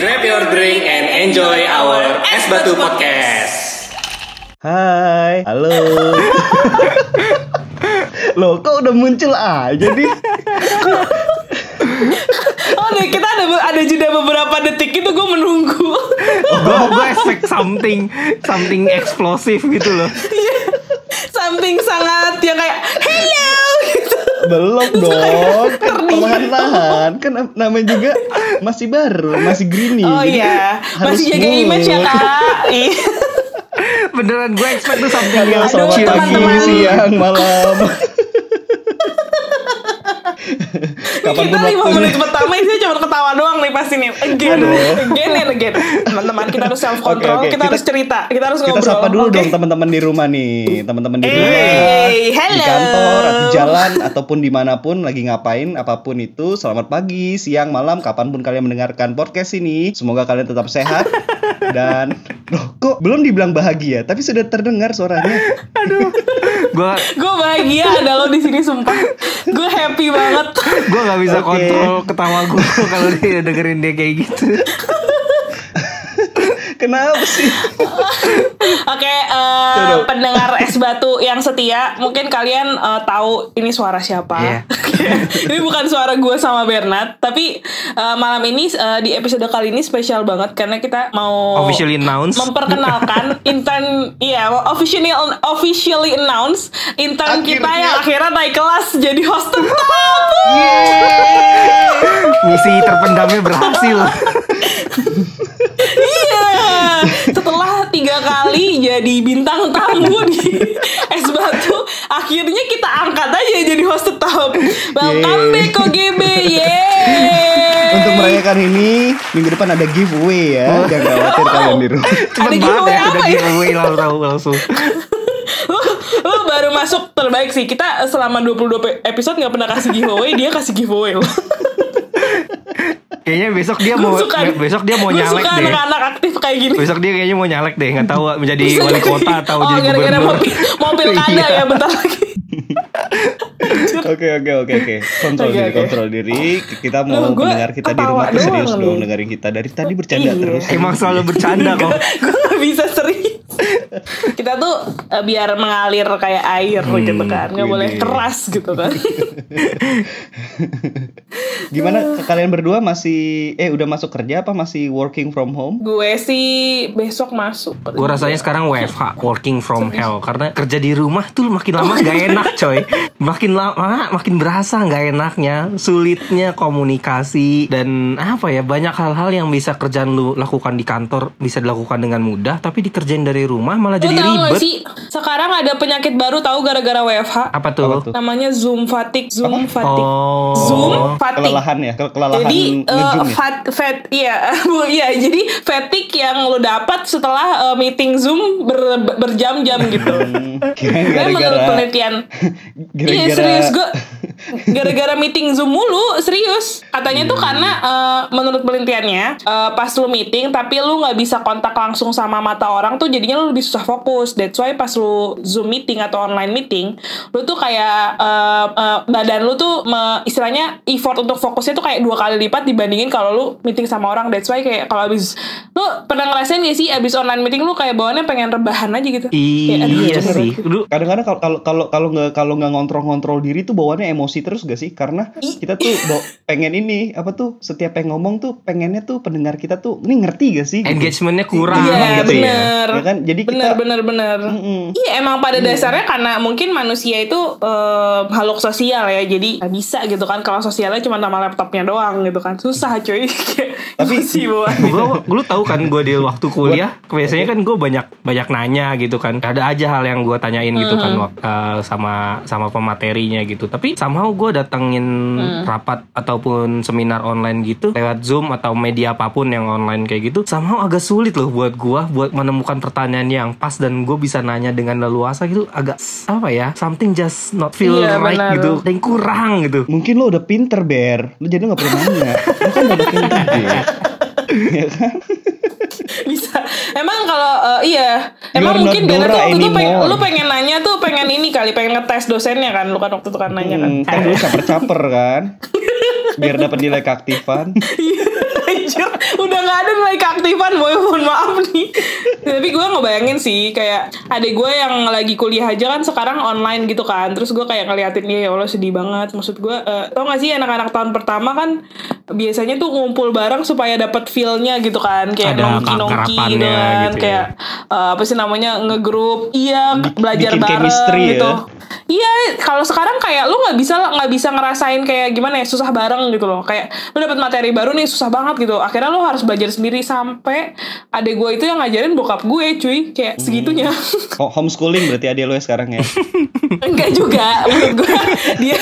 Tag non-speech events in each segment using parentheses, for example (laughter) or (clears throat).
Grab your drink and enjoy our Es Batu Podcast. Hai, halo. Loh, kok udah muncul aja nih? Oh deh, kita ada ada jeda beberapa detik itu gue menunggu. gue gue expect something something eksplosif gitu loh Something sangat yang kayak hello gitu. Belum dong. Kan perlahan-lahan. Kan nam- namanya juga (laughs) masih baru, masih greeny. Oh Jadi iya, masih jaga smooth. image ya kak. (laughs) Iya. beneran gue expect tuh something Halo, yang selamat chill pagi, teman-teman. siang, malam. (laughs) Kapan pun kita lima menit pertama isinya cuma ketawa doang nih pasti nih. Again, Aduh. again and again. Teman-teman kita harus self control, Oke, oke. kita, harus cerita, kita harus Kita ngobrol. sapa dulu Oke. dong teman-teman di rumah nih, teman-teman di Hey, rumah, di hello. kantor, atau di jalan, ataupun di mana pun lagi ngapain, apa pun itu. Selamat pagi, siang, malam, kapan pun kalian mendengarkan podcast ini. Semoga kalian tetap sehat (laughs) dan loh kok belum dibilang bahagia, tapi sudah terdengar suaranya. gue Gue bahagia ada lo di sini sumpah. Gue happy banget. gue nggak bisa Oke. kontrol ketawa gue kalau dia dengerin dia kayak gitu Kenapa sih? (laughs) Oke, eh, Tuh, tuh. pendengar es batu yang setia, mungkin kalian eh, tahu ini suara siapa. Iya. (laughs) ini bukan suara gue sama Bernard, tapi eh, malam ini eh, di episode kali ini spesial banget karena kita mau officially announced memperkenalkan (laughs) intern, iya officially officially announce intern kita Akhirnya. yang akhirnya naik kelas jadi host tetap. misi terpendamnya berhasil Iya, setelah tiga kali jadi bintang tamu di (laughs) es batu, akhirnya kita angkat aja jadi host tetap. Welcome back OGB, (laughs) yeay. Untuk merayakan ini, minggu depan ada giveaway ya. Jangan khawatir kalian di rumah. (laughs) cepet banget giveaway ya apa udah ya? giveaway langsung tahu langsung lu, lu baru masuk terbaik sih. Kita selama 22 pe- episode nggak pernah kasih giveaway, dia kasih giveaway loh. kayaknya besok dia Gua mau suka- besok dia mau gua nyalek suka deh anak-anak kayak gini. besok dia kayaknya mau nyalek deh nggak tahu menjadi wali kota atau oh, jadi gara-gara gubernur mau, mau pilkada Iya. ya bentar lagi. (laughs) Oke oke oke oke. Kontrol diri, kontrol diri. Kita mau Loh, mendengar kita di rumah tuh serius dong dengerin kita dari tadi bercanda Iya. terus. emang selalu bercanda (laughs) kok gue gak bisa serius (laughs) kita tuh eh, biar mengalir kayak air gitu kan nggak boleh ini. keras gitu kan (laughs) Gimana kalian berdua masih eh udah masuk kerja apa masih working from home? gue sih besok masuk Gue rasanya sekarang WFH working from hell karena kerja di rumah tuh makin lama gak (laughs) enak coy. Makin lama makin berasa gak enaknya, sulitnya komunikasi dan apa ya banyak hal-hal yang bisa kerjaan lu lakukan di kantor bisa dilakukan dengan mudah tapi dikerjain dari rumah malah Lu jadi tahu gak ribet. sih? Sekarang ada penyakit baru tahu gara-gara WFH Apa tuh? Apa tuh? namanya zoom fatigue zoom fatigue. Oh. zoom fatigue. Kelelahan ya, ke- kelelahan jadi ya. fat, fat iya. (laughs) Iya jadi fatigue yang lo dapat setelah eh, meeting zoom ber- berjam-jam gitu. Hmm, kirain Karena menurut gara-gara penelitian? (laughs) Iya gara-gara serius gue (laughs) Gara-gara meeting zoom mulu Serius. Katanya tuh karena eh, Menurut penelitiannya eh, Pas lu meeting Tapi lu gak bisa kontak langsung Sama mata orang tuh Jadinya lu lebih susah fokus That's why pas lu zoom meeting Atau online meeting Lu tuh kayak eh, eh, Badan lu tuh me- Istilahnya Effort untuk fokusnya tuh kayak Dua kali lipat Dibandingin kalau lu meeting sama orang That's why kayak Kalau abis Lu pernah ngerasain gak sih Abis online meeting lu kayak bawaannya pengen rebahan aja gitu Kayak, Iya bener. sih. Kadang-kadang kalau kalau kalau nggak kalau nggak ngontrol-ngontrol diri tuh bawaannya emosi terus gak sih? Karena kita tuh (laughs) bawa- pengen ini apa tuh setiap pengen ngomong tuh pengennya tuh pendengar kita tuh ini ngerti gak sih? Gitu. engagementnya kurang Iya gitu ya. bener Ya kan? Jadi kita- bener Mm-mm. Iya emang pada dasarnya karena mungkin manusia itu eh, makhluk sosial ya. Jadi bisa gitu kan. Kalau sosialnya cuma sama laptopnya doang gitu kan. Susah cuy (laughs) Tapi- sih (laughs) gue lu tahu kan gue di waktu kuliah biasanya kan gue banyak banyak nanya gitu kan. Ada aja hal yang gue tanyain gitu kan eh, sama sama pematerinya gitu. Tapi somehow gue datengin rapat ataupun seminar online gitu lewat zoom atau media apa pun yang online kayak gitu somehow agak sulit loh buat gue buat menemukan pertanyaan yang pas dan gue bisa nanya dengan leluasa gitu. Agak apa ya something just not feel Iya, right benar. gitu. Yang kurang gitu. Mungkin lo udah pinter Ber. Lo jadi gak perlu nanya. Lo kan udah makin gede Ya kan (laughs) bisa. Emang kalau eh, iya. Emang You're mungkin Bella tuh Dora waktu itu pengen, anymore. lu pengen nanya tuh pengen ini kali pengen ngetes dosennya kan. Lu kan waktu itu kan nanya kan. Hmm, Kan dulu caper-caper kan. Biar dapat nilai keaktifan. Iya, (laughs) Anjir, udah nggak ada nilai keaktifan boy. Mohon maaf nih. Tapi gue ngebayangin sih kayak adik gue yang lagi kuliah aja kan sekarang online gitu kan. Terus gue kayak ngeliatin dia ya Allah sedih banget. Maksud gue eh, tau gak sih anak-anak tahun pertama kan biasanya tuh ngumpul bareng supaya dapat feelnya gitu kan. Kayak Ada nongki-nongki gitu kan gitu ya. kayak eh, apa sih namanya ngegrup iya Bik- belajar bikin bareng chemistry ya. gitu Iya, kalau sekarang kayak lu nggak bisa nggak bisa ngerasain kayak gimana ya susah bareng gitu loh. Kayak lu dapat materi baru nih susah banget gitu. Akhirnya lu harus belajar sendiri sampai adek gue itu yang ngajarin bokap gue, cuy. Kayak segitunya. Oh, homeschooling berarti adik lo ya sekarang ya. (laughs) Enggak juga menurut gue dia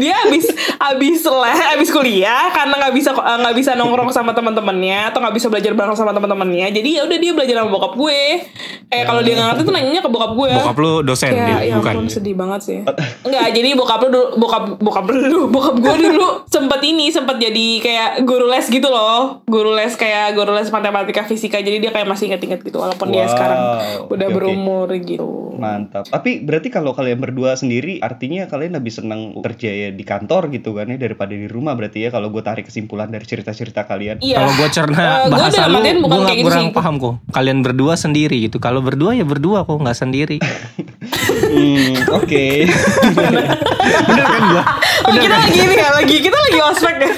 dia abis abis les abis kuliah karena nggak bisa nggak bisa nongkrong sama teman-temannya atau nggak bisa belajar bareng sama teman-temannya jadi ya udah dia belajar sama bokap gue eh kalau dia nggak ngerti tuh nanyanya ke bokap gue Bokap lu dosen Kayak, dia, ya bukan? ampun sedih banget sih Enggak jadi bokap lu dulu bokap bokap lu dulu bokap gue dulu sempet ini sempet jadi kayak guru les gitu loh guru les kayak guru les matematika fisika jadi dia kayak masih inget-inget gitu walaupun dia Wow, sekarang udah oke. berumur gitu Mantap. Tapi berarti kalau kalian berdua sendiri artinya kalian lebih senang kerja ya di kantor gitu kan ya daripada di rumah berarti ya kalau gue tarik kesimpulan dari cerita-cerita kalian. Iya. Kalau gue cerna gua bahasa dalam lu, gue kayak kurang sih. paham kok. Kalian berdua sendiri gitu. Kalau berdua ya berdua kok, nggak sendiri. Hmm, oke. (laughs) Bener kan gua? Oh, kita lagi ini ya, lagi kita lagi ospek ya.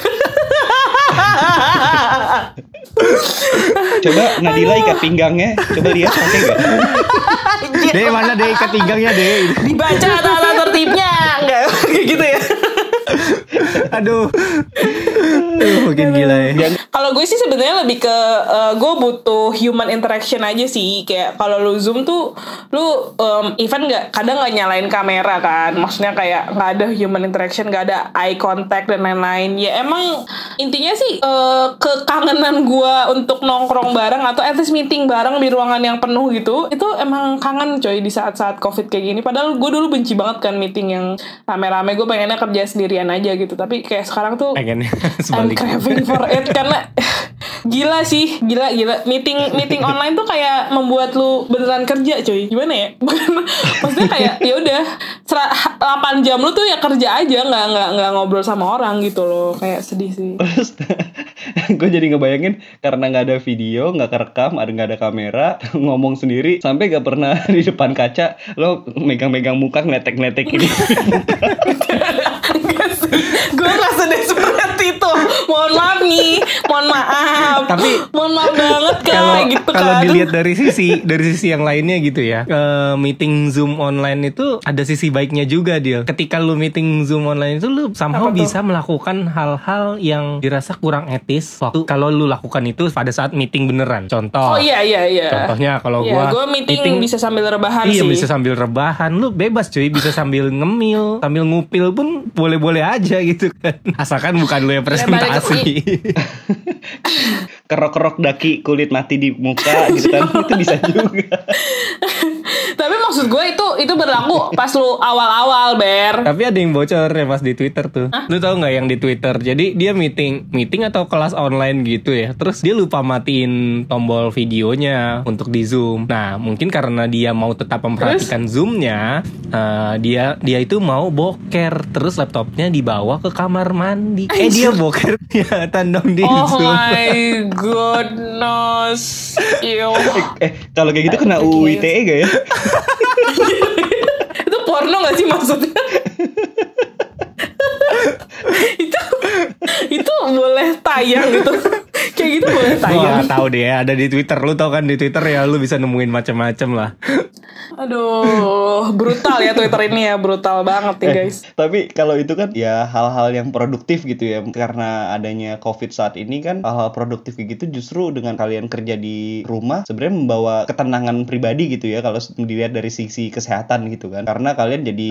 Coba Nadila ikat pinggangnya, coba lihat pakai gak? Deh mana deh ikat pinggangnya deh. Dibaca tata tertibnya, enggak (laughs) kayak gitu ya. (laughs) Aduh. Aduh, makin gila ya. Kalau gue sih sebenarnya lebih ke eh, gue butuh human interaction aja sih. Kayak kalau lu zoom tuh lu em, even nggak kadang nggak nyalain kamera kan. Maksudnya kayak nggak ada human interaction, nggak ada eye contact dan lain-lain. Ya emang intinya sih eh, kekangenan gue untuk nongkrong bareng atau at least meeting bareng di ruangan yang penuh gitu. Itu emang kangen coy di saat-saat covid kayak gini. Padahal gue dulu benci banget kan meeting yang rame-rame. Gue pengennya kerja sendirian aja gitu. Tapi kayak sekarang tuh Pengennya (laughs) I'm craving for it karena (laughs) gila sih, gila gila. Meeting meeting online tuh kayak membuat lu beneran kerja, cuy. Gimana ya? (laughs) Bukan maksudnya kayak ya udah sera- 8 jam lu tuh ya kerja aja, nggak nggak nggak ngobrol sama orang gitu loh. Kayak sedih sih. Terus gue jadi ngebayangin karena nggak ada video, nggak kerekam, ada nggak ada kamera, ngomong sendiri sampai gak pernah di depan kaca lo megang-megang muka ngeletek-ngeletek ini. Mohon maaf. Tapi (laughs) mohon maaf banget Kalau gitu kalau kan. dilihat dari sisi dari sisi yang lainnya gitu ya. eh, meeting Zoom online itu ada sisi baiknya juga dia. Ketika lu meeting Zoom online itu lu somehow Apa tuh? bisa melakukan hal-hal yang dirasa kurang etis waktu kalau lu lakukan itu pada saat meeting beneran. Contoh. Oh iya iya iya. Contohnya kalau Iya, gua gue meeting, bisa sambil rebahan Iya sih. bisa sambil rebahan Lu bebas cuy Bisa sambil ngemil Sambil ngupil pun Boleh-boleh aja gitu kan Asalkan bukan lu yang Ya, presentasi (laughs) Kerok-kerok daki kulit mati di muka gitu kan (laughs) itu bisa juga. Tapi maksud gue itu itu berlaku pas lu awal-awal ber. Tapi ada yang bocor ya pas di Twitter tuh. Lu tahu nggak yang di Twitter? Jadi dia meeting, meeting atau kelas online gitu ya. Terus dia lupa matiin tombol videonya untuk di Zoom. Nah, mungkin karena dia mau tetap memperhatikan Zoomnya, eh, dia dia itu mau boker. Terus laptopnya dibawa ke kamar mandi. Eh dia boker ya tandem di Oh Zoom. my (laughs) goodness. Yo. Eh kalau kayak gitu kena UU ITE gak ya? (laughs) itu porno gak sih maksudnya? (laughs) (laughs) itu itu boleh tayang gitu. Kayak gitu boleh Gua tayang. nggak tahu deh ada di Twitter lu tau kan di Twitter ya lu bisa nemuin macam-macam lah. Aduh, brutal ya Twitter ini ya, brutal banget ya guys. Tapi kalau itu kan ya hal-hal yang produktif gitu ya karena adanya COVID saat ini kan hal-hal produktif gitu justru dengan kalian kerja di rumah sebenarnya membawa ketenangan pribadi gitu ya kalau dilihat dari sisi kesehatan gitu kan karena kalian jadi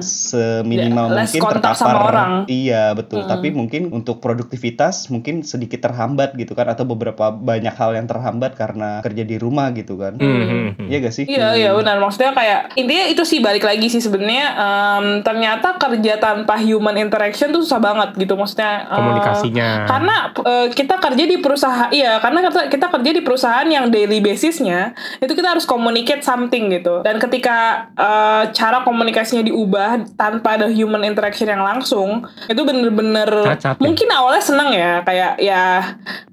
seminimal Ya, mungkin terpapar sama orang. iya betul. Tapi mungkin untuk produktivitas mungkin sedikit terhambat gitu kan atau beberapa banyak hal yang terhambat karena kerja di rumah gitu kan. Hmm. Iya gak sih? Iya iya benar. Maksudnya kayak intinya itu sih balik lagi sih sebenarnya em, ternyata kerja tanpa human interaction tuh susah banget gitu. Maksudnya eh, Komunikasinya. karena eh, kita kerja di perusahaan iya karena kita, kita kerja di perusahaan yang daily basisnya itu kita harus communicate something gitu. Dan ketika eh, cara komunikasinya diubah tanpa ada human interaction yang langsung itu bener-bener ya? mungkin awalnya seneng ya kayak ya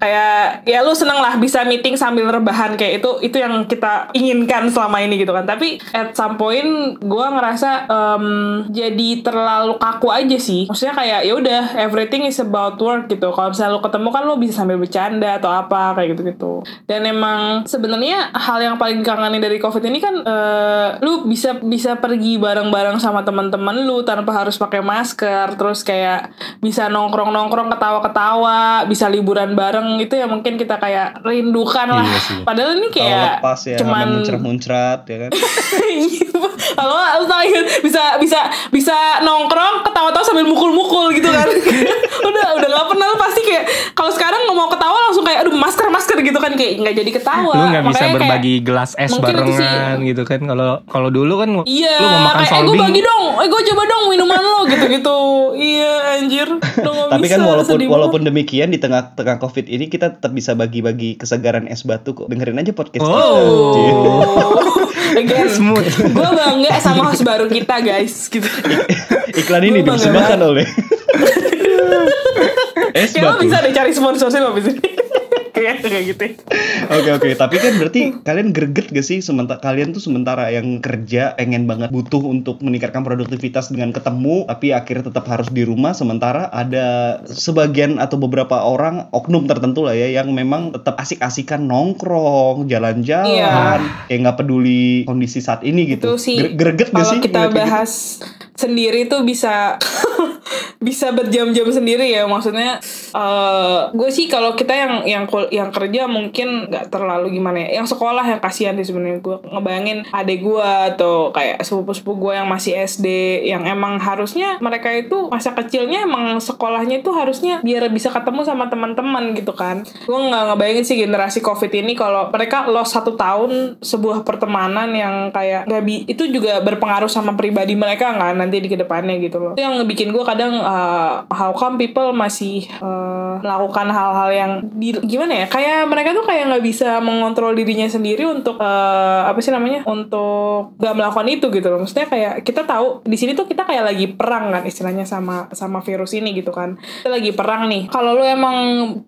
kayak ya lu seneng lah bisa meeting sambil rebahan kayak itu itu yang kita inginkan selama ini gitu kan. Tapi at some point gue ngerasa em, jadi terlalu kaku aja sih. Maksudnya kayak ya udah everything is about work gitu. Kalau misalnya lu ketemu kan lu bisa sambil bercanda atau apa kayak gitu gitu dan emang sebenarnya hal yang paling kangenin dari covid ini kan eh, lu bisa bisa pergi bareng-bareng sama teman-teman lu tanpa harus pakai masker terus kayak bisa nongkrong-nongkrong ketawa-ketawa bisa liburan bareng itu ya mungkin kita kayak rindukan lah. Iya sih. padahal ini kayak lepas ya, cuman cuman muncrat-muncrat ya kan. (laughs) kalau ya, bisa bisa bisa nongkrong ketawa-tawa sambil mukul-mukul gitu kan. (laughs) Udah udah nggak pernah lu pasti kayak kalau sekarang nggak mau ketawa langsung kayak aduh masker masker gitu kan kayak nggak jadi ketawa. Lu nggak bisa Makanya kayak- berbagi gelas es sih- barengan gitu kan. Kalau kalau dulu kan Iya, lu mau makan kayak eh gue bagi dong, eh gue coba dong minuman lo gitu-gitu. iya anjir, nggak Tapi kan walaupun walaupun demikian di tengah-tengah Covid ini kita tetap bisa bagi-bagi kesegaran es batu kok. Dengerin aja podcast kita. Oh. Again, (laughs) Smooth. gue bangga sama host baru kita guys, gitu. Iklan ini dipersembahkan oleh (laughs) es batu. bisa deh cari sponsorship habis ini. Kayak kayak gitu. Oke oke, tapi kan berarti kalian greget gak sih sementara kalian tuh sementara yang kerja pengen banget butuh untuk meningkatkan produktivitas dengan ketemu, tapi akhirnya tetap harus di rumah. Sementara ada sebagian atau beberapa orang oknum tertentu lah ya yang memang tetap asik-asikan nongkrong, jalan-jalan, kayak nggak peduli kondisi saat ini gitu. Itu sih Gre- greget gak kalau sih? kita ngeliat kayak gitu? bahas sendiri tuh bisa (laughs) bisa berjam-jam sendiri ya maksudnya eh gue sih kalau kita yang yang yang kerja mungkin nggak terlalu gimana ya. Yang sekolah yang kasihan sih sebenarnya. Gue ngebayangin adik gue atau kayak sepupu-sepupu gue yang masih SD yang emang harusnya mereka itu masa kecilnya emang sekolahnya itu harusnya biar bisa ketemu sama teman-teman gitu kan. Gue nggak ngebayangin sih generasi covid ini kalau mereka lost satu tahun sebuah pertemanan yang kayak nggak bi itu juga berpengaruh sama pribadi mereka nggak nanti di ke depannya gitu loh. Itu yang ngebikin gue kadang uh, how come people masih uh, melakukan hal-hal yang di, gimana ya kayak mereka tuh kayak nggak bisa mengontrol dirinya sendiri untuk uh, apa sih namanya untuk nggak melakukan itu gitu loh. Maksudnya kayak kita tahu di sini tuh kita kayak lagi perang kan istilahnya sama sama virus ini gitu kan. Kita lagi perang nih. Kalau lu emang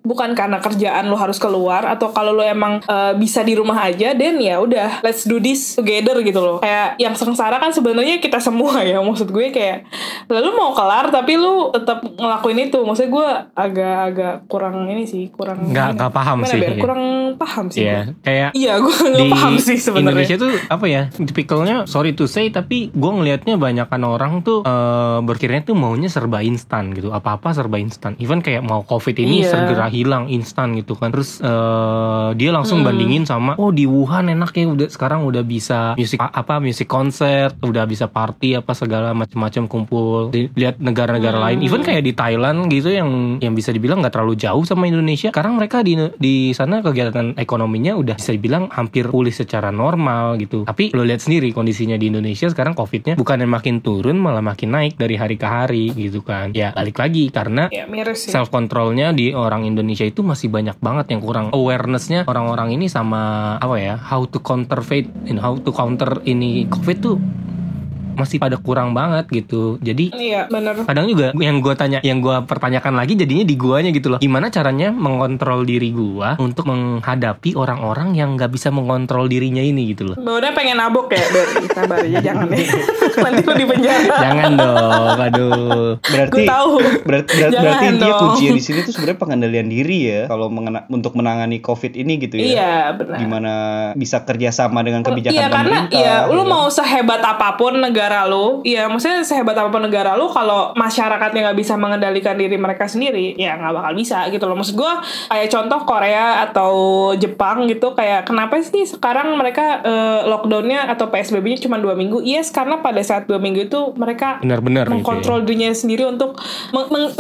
bukan karena kerjaan lu harus keluar atau kalau lu emang uh, bisa di rumah aja dan ya udah let's do this together gitu loh. Kayak yang sengsara kan sebenarnya kita semua ya maksud gue kayak lalu mau kelar tapi lu tetap ngelakuin itu maksudnya gue agak-agak kurang ini sih kurang Nggak- nggak paham sih, iya. kurang paham sih Iya, gua. kayak iya gue nggak paham sih sebenarnya Indonesia tuh apa ya tipikalnya sorry to say tapi gue ngelihatnya banyakan orang tuh eh, berkiranya tuh maunya serba instan gitu apa apa serba instan even kayak mau covid ini Iya. segera hilang instan gitu kan terus eh, dia langsung Hmm. bandingin sama oh di Wuhan enak ya udah sekarang udah bisa musik apa musik konser udah bisa party apa segala macam-macam kumpul lihat negara-negara Hmm. lain even kayak di Thailand gitu yang yang bisa dibilang nggak terlalu jauh sama Indonesia. Sekarang mereka di di sana kegiatan ekonominya udah bisa dibilang hampir pulih secara normal gitu. Tapi lo lihat sendiri kondisinya di Indonesia sekarang covidnya bukannya makin turun malah makin naik dari hari ke hari gitu kan. Ya balik lagi karena ya miris sih. self controlnya di orang Indonesia itu masih banyak banget yang kurang awarenessnya orang-orang ini sama apa ya how to counterfeit and how to counter ini covid tuh masih pada kurang banget gitu. Jadi iya bener. kadang juga yang gue tanya yang gue pertanyakan lagi jadinya di guanya gitu loh. Gimana caranya mengontrol diri gua untuk menghadapi orang-orang yang nggak bisa mengontrol dirinya ini gitu loh? Udah pengen nabok ya Ber Sabar aja jangan ya. (laughs) Nanti lu di penjara. Jangan dong aduh. Berarti Gue tahu. berarti berarti, Jangan berarti intinya dong. kuncinya di sini tuh sebenarnya pengendalian diri ya kalau mengena- untuk menangani Covid ini gitu ya. Iya benar Gimana bisa kerjasama dengan kebijakan Iya karena pemerintah. iya lu gitu. mau sehebat apa pun negara lu, iya maksudnya sehebat apa pun negara lu kalau masyarakatnya nggak bisa mengendalikan diri mereka sendiri, ya nggak bakal bisa gitu loh. Maksud gua kayak contoh Korea atau Jepang gitu kayak kenapa sih sekarang mereka eh, lockdownnya atau PSBB-nya cuma dua minggu? Yes karena pada saat dua minggu itu mereka benar-benar gitu ya. mengkontrol dirinya sendiri untuk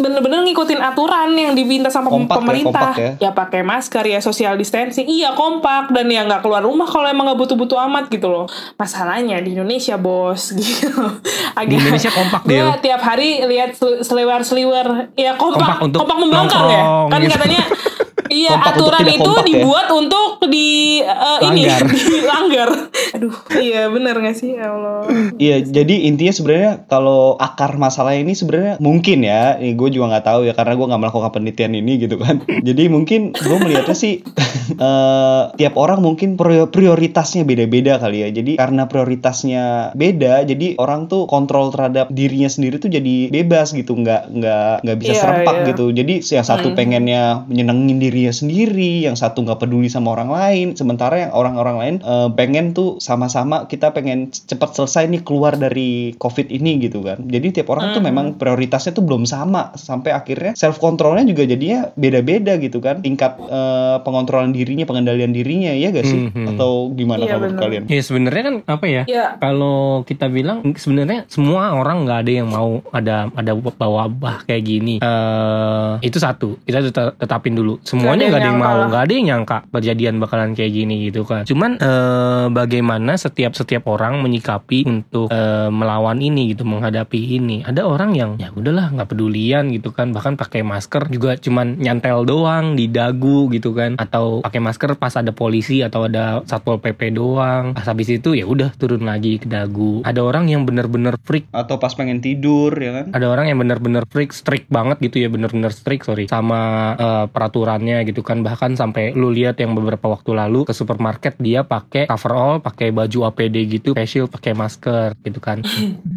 bener-bener ngikutin aturan yang diminta sama Kompak ya, pemerintah. kompak ya. pakai masker ya social distancing. Iya kompak dan ya nggak keluar rumah kalau emang nggak butuh-butuh amat gitu loh. Masalahnya di Indonesia bos (laughs) gitu. (laughs) Agak, Di Indonesia kompak, Del. tiap hari lihat sel- seliwer-seliwer. Ya kompak, Kompak kompak, untuk membangkang ya. nongkrong Kan gitu. katanya (laughs) Iya Kompak untuk aturan tidak itu kompak ya. dibuat untuk di eh, ini Langgar. (laughs) dilanggar. Aduh, iya bener gak sih ya Allah. Iya, jadi intinya sebenarnya kalau akar masalah ini sebenarnya mungkin ya, ini gue juga nggak tahu ya karena gue nggak melakukan penelitian ini gitu kan. (laughs) jadi mungkin gue melihatnya sih (laughs) eh, tiap orang mungkin prior- prioritasnya beda-beda kali ya. Jadi karena prioritasnya beda, jadi orang tuh kontrol terhadap dirinya sendiri tuh jadi bebas gitu, nggak nggak nggak bisa Iya, serempak iya. gitu. Jadi yang satu Hmm. pengennya menyenengin dirinya sendiri, yang satu nggak peduli sama orang lain, sementara yang orang-orang lain eh, pengen tuh sama-sama kita pengen cepat selesai nih keluar dari covid ini gitu kan. Jadi tiap orang tuh Hmm. memang prioritasnya tuh belum sama sampai akhirnya self controlnya juga jadinya beda-beda gitu kan. Tingkat eh, pengontrolan dirinya, pengendalian dirinya ya gak sih? Mhm. Atau gimana Iya, kalau kalian? Ya sebenarnya kan apa ya? Ya, Kalau kita bilang sebenarnya semua orang nggak ada yang mau ada ada wabah kayak gini. eh itu satu kita tetap tetapin dulu. Semuanya Nggak ada yang yang mau, nggak ada yang nyangka kejadian bakalan kayak gini gitu kan. Cuman eh, bagaimana setiap setiap orang menyikapi untuk eh, melawan ini gitu, menghadapi ini. Ada orang yang ya udahlah nggak pedulian gitu kan, bahkan pakai masker juga cuman nyantel doang di dagu gitu kan, atau pakai masker pas ada polisi atau ada satpol pp doang. Pas habis itu ya udah turun lagi ke dagu. Ada orang yang bener-bener freak Atau pas pengen tidur ya kan? ada orang yang bener-bener freak strict banget gitu ya bener-bener strict sorry sama eh, peraturannya gitu kan. Bahkan sampai lu lihat yang beberapa waktu lalu ke supermarket dia pakai coverall pakai baju APD gitu face shield pakai masker gitu kan. (laughs)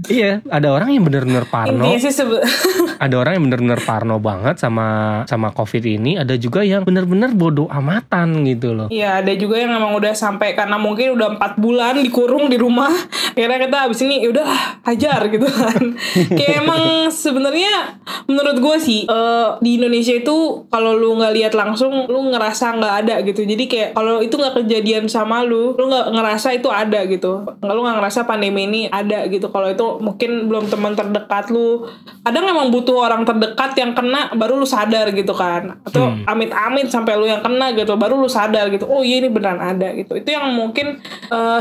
Iya ada orang yang bener-bener parno. (laughs) Ada orang yang bener-bener parno banget sama sama covid ini. Ada juga yang bener-bener bodoh amatan gitu loh. Iya ada juga yang emang udah sampai karena mungkin udah empat bulan dikurung di rumah. (laughs) Akhirnya kita abis ini yaudah hajar gitu kan. Kayak emang sebenarnya menurut gue sih eh, di Indonesia itu kalau lu nggak lihat langsung lu ngerasa nggak ada gitu. Jadi kayak kalau itu nggak kejadian sama lu lu nggak ngerasa itu ada gitu. Nggak lu nggak ngerasa pandemi ini ada gitu. Kalau itu mungkin belum teman terdekat lu. Kadang emang butuh orang terdekat yang kena baru lu sadar gitu kan? Atau amit-amit sampai lu yang kena gitu baru lu sadar gitu oh iya ini beneran ada gitu. Itu yang mungkin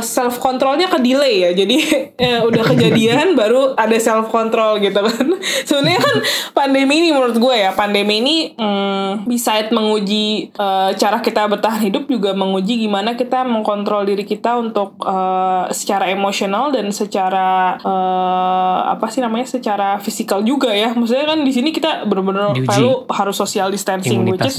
self controlnya ke delay ya. Jadi (laughs) eh, udah kejadian (laughs) baru ada self control gitu kan. (laughs) Sebenarnya kan pandemi ini menurut gue ya pandemi ini mm, beside menguji eh, cara kita bertahan hidup juga menguji gimana kita mengkontrol diri kita untuk eh, secara emosional dan secara eh, apa sih namanya secara fisikal juga ya. Maksudnya kan di sini kita kayak lu harus social distancing which is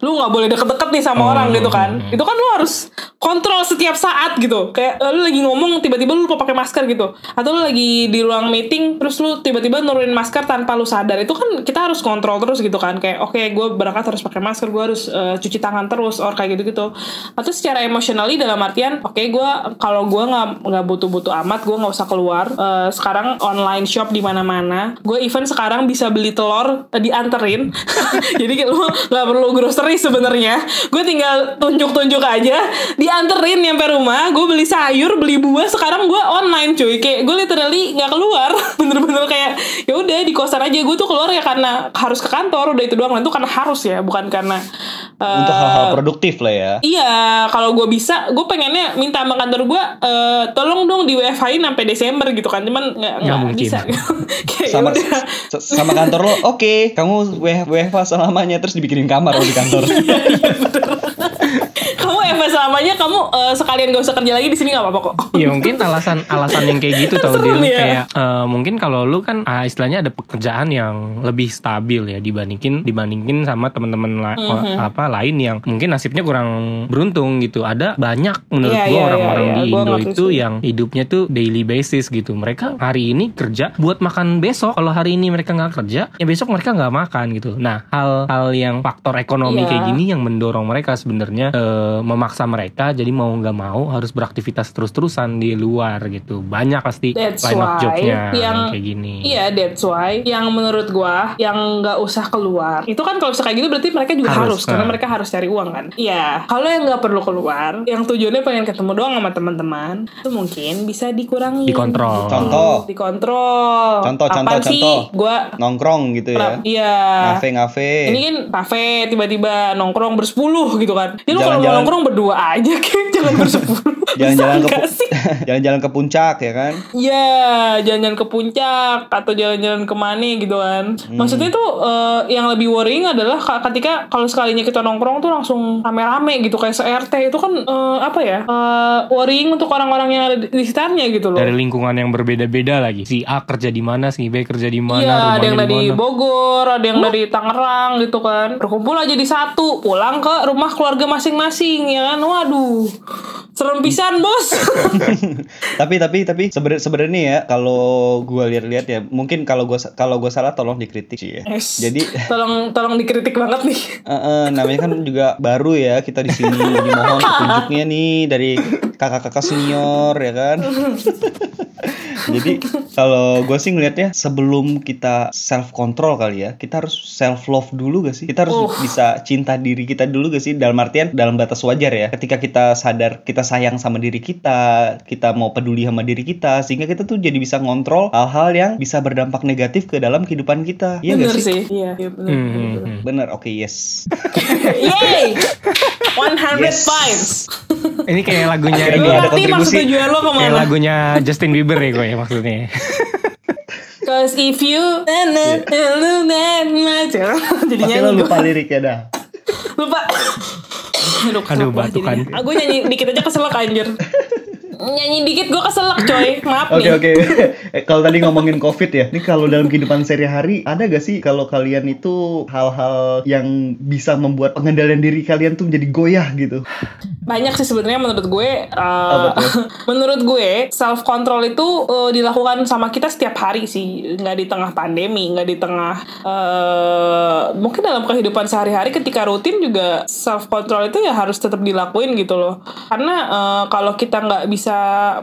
lu nggak boleh deket-deket nih sama Oh, orang gitu kan. hmm. itu kan lu harus kontrol setiap saat gitu. Kayak lu lagi ngomong tiba-tiba lu lupa pakai masker gitu. Atau lu lagi di ruang meeting terus lu tiba-tiba nurunin masker tanpa lu sadar. Itu kan kita harus kontrol terus gitu kan. Kayak oke gue berangkat harus pakai masker gue harus eh, cuci tangan terus or kayak gitu gitu atau secara emotionally dalam artian oke gue kalau gue nggak nggak butuh-butuh amat gue nggak usah keluar Eh, sekarang online shop di mana-mana gue even sekarang bisa beli telur eh, dianterin. (laughs) Jadi lu nggak perlu grocery sebenarnya. Gue tinggal tunjuk-tunjuk aja dianterin nyampe rumah gue beli sayur beli buah sekarang gue online cuy. Kayak gue literally nggak keluar. (laughs) Bener-bener kayak ya udah di kosan aja. Gue tuh keluar ya karena harus ke kantor udah itu doang. Dan itu karena harus ya bukan karena eh, Untuk hal-hal produktif lah ya. Iya, kalau gue bisa, gue pengennya minta sama kantor gue, eh tolong dong di WFH-in sampai Desember gitu kan, cuman nggak Nggak bisa. (laughs) Kayak sama sama kantor lo oke kamu WFH selamanya terus dibikinin kamar lo di kantor (laughs) kamu WFH selamanya, kamu eh, sekalian gak usah kerja lagi di sini nggak apa-apa kok. Iya mungkin alasan alasan yang kayak gitu tau (laughs) Dil ya. kayak eh, mungkin kalau lu kan ah, istilahnya ada pekerjaan yang lebih stabil ya dibandingin dibandingin sama teman-teman la- Mhm. apa lain yang mungkin nasibnya kurang beruntung gitu. Ada banyak menurut Iya, gua iya, orang-orang iya, di iya. Gua Indo itu sih. yang hidupnya tuh daily basis gitu. Mereka hari ini kerja buat makan besok. Kalau hari ini mereka nggak kerja, ya besok mereka nggak makan gitu. Nah hal-hal yang faktor ekonomi Iya. kayak gini yang mendorong mereka sebenarnya eh, memaksa mereka jadi mau nggak mau harus beraktivitas terus-terusan di luar gitu banyak pasti That's line of why jobnya yang kayak gini Iya, that's why yang menurut gua yang nggak usah keluar. Itu kan kalau kayak gitu berarti mereka juga harus, Harus, karena nah. mereka harus cari uang kan. Iya, kalau yang nggak perlu keluar, yang tujuannya pengen ketemu doang sama teman-teman, itu mungkin bisa dikurangi. Dikontrol. Contoh. Dikontrol. Contoh, Apaan contoh, sih? contoh. Gua nongkrong gitu ya Iya. ngafe ngafe Ini kan kafe tiba-tiba nongkrong bersepuluh gitu kan. Ini lu kalau mau nongkrong berdua aja kayak jangan bersepuluh. Jalan-jalan ke (laughs) jalan-jalan ke puncak ya kan? Ya, jalan-jalan ke puncak atau jalan-jalan ke mana gitu kan. Hmm. Maksudnya tuh eh, yang lebih worrying adalah ka- ketika kalau sekalinya kita nongkrong tuh langsung rame-rame gitu kayak se-RT itu kan eh, apa ya? eh, worrying untuk orang-orang yang ada di di sekitarnya gitu loh. Dari lingkungan yang berbeda-beda lagi. Si A kerja di mana, si B kerja di mana, Iya, ada yang dari di mana. Bogor, ada yang dari Tangerang gitu kan. Berkumpul aja di satu, pulang ke rumah keluarga masing-masing ya kan. Waduh. Serem pisan, Bos. (laughs) tapi tapi tapi sebenarnya sebenarnya ya kalau gua lihat-lihat ya mungkin kalau gua kalau gua salah tolong dikritik sih ya. Yes. Jadi (laughs) tolong tolong dikritik banget nih. (laughs) eh, eh, namanya kan juga baru ya kita di sini jadi mohon petunjuknya nih dari kakak-kakak senior ya kan. Jadi kalau gue sih ngelihatnya sebelum kita self control kali ya, kita harus self love dulu gak sih? Kita harus Uh. bisa cinta diri kita dulu gak sih? Dalam artian dalam batas wajar ya. Ketika kita sadar kita sayang sama diri kita, kita mau peduli sama diri kita, sehingga kita tuh jadi bisa ngontrol hal-hal yang bisa berdampak negatif ke dalam kehidupan kita. Iya bener gak sih? sih. Iya, iya bener. Hmm, hmm, hmm. Bener, oke yes. Yay! (laughs) 100 Yes. points. Ini kayak lagunya Akhirnya ini ya. ada kontribusi. tujuan lo Kayak lagunya Justin Bieber ya gue ya maksudnya. (laughs) Cause if you jadinya Pasti lo lupa liriknya dah. (laughs) lupa. Aduh, Aduh, batukan. Aku nyanyi dikit aja keselak anjir. Nyanyi dikit gue keselak coy. Maaf Oke nih. oke. (laughs) Eh, kalau tadi ngomongin COVID ya, ini kalau dalam kehidupan sehari-hari ada gak sih kalau kalian itu hal-hal yang bisa membuat pengendalian diri kalian tuh menjadi goyah gitu? Banyak sih sebenarnya menurut gue. uh, (laughs) menurut gue self control itu uh, dilakukan sama kita setiap hari sih, nggak di tengah pandemi, nggak di tengah uh, mungkin dalam kehidupan sehari-hari ketika rutin juga self control itu ya harus tetap dilakuin gitu loh. Karena uh, kalau kita nggak bisa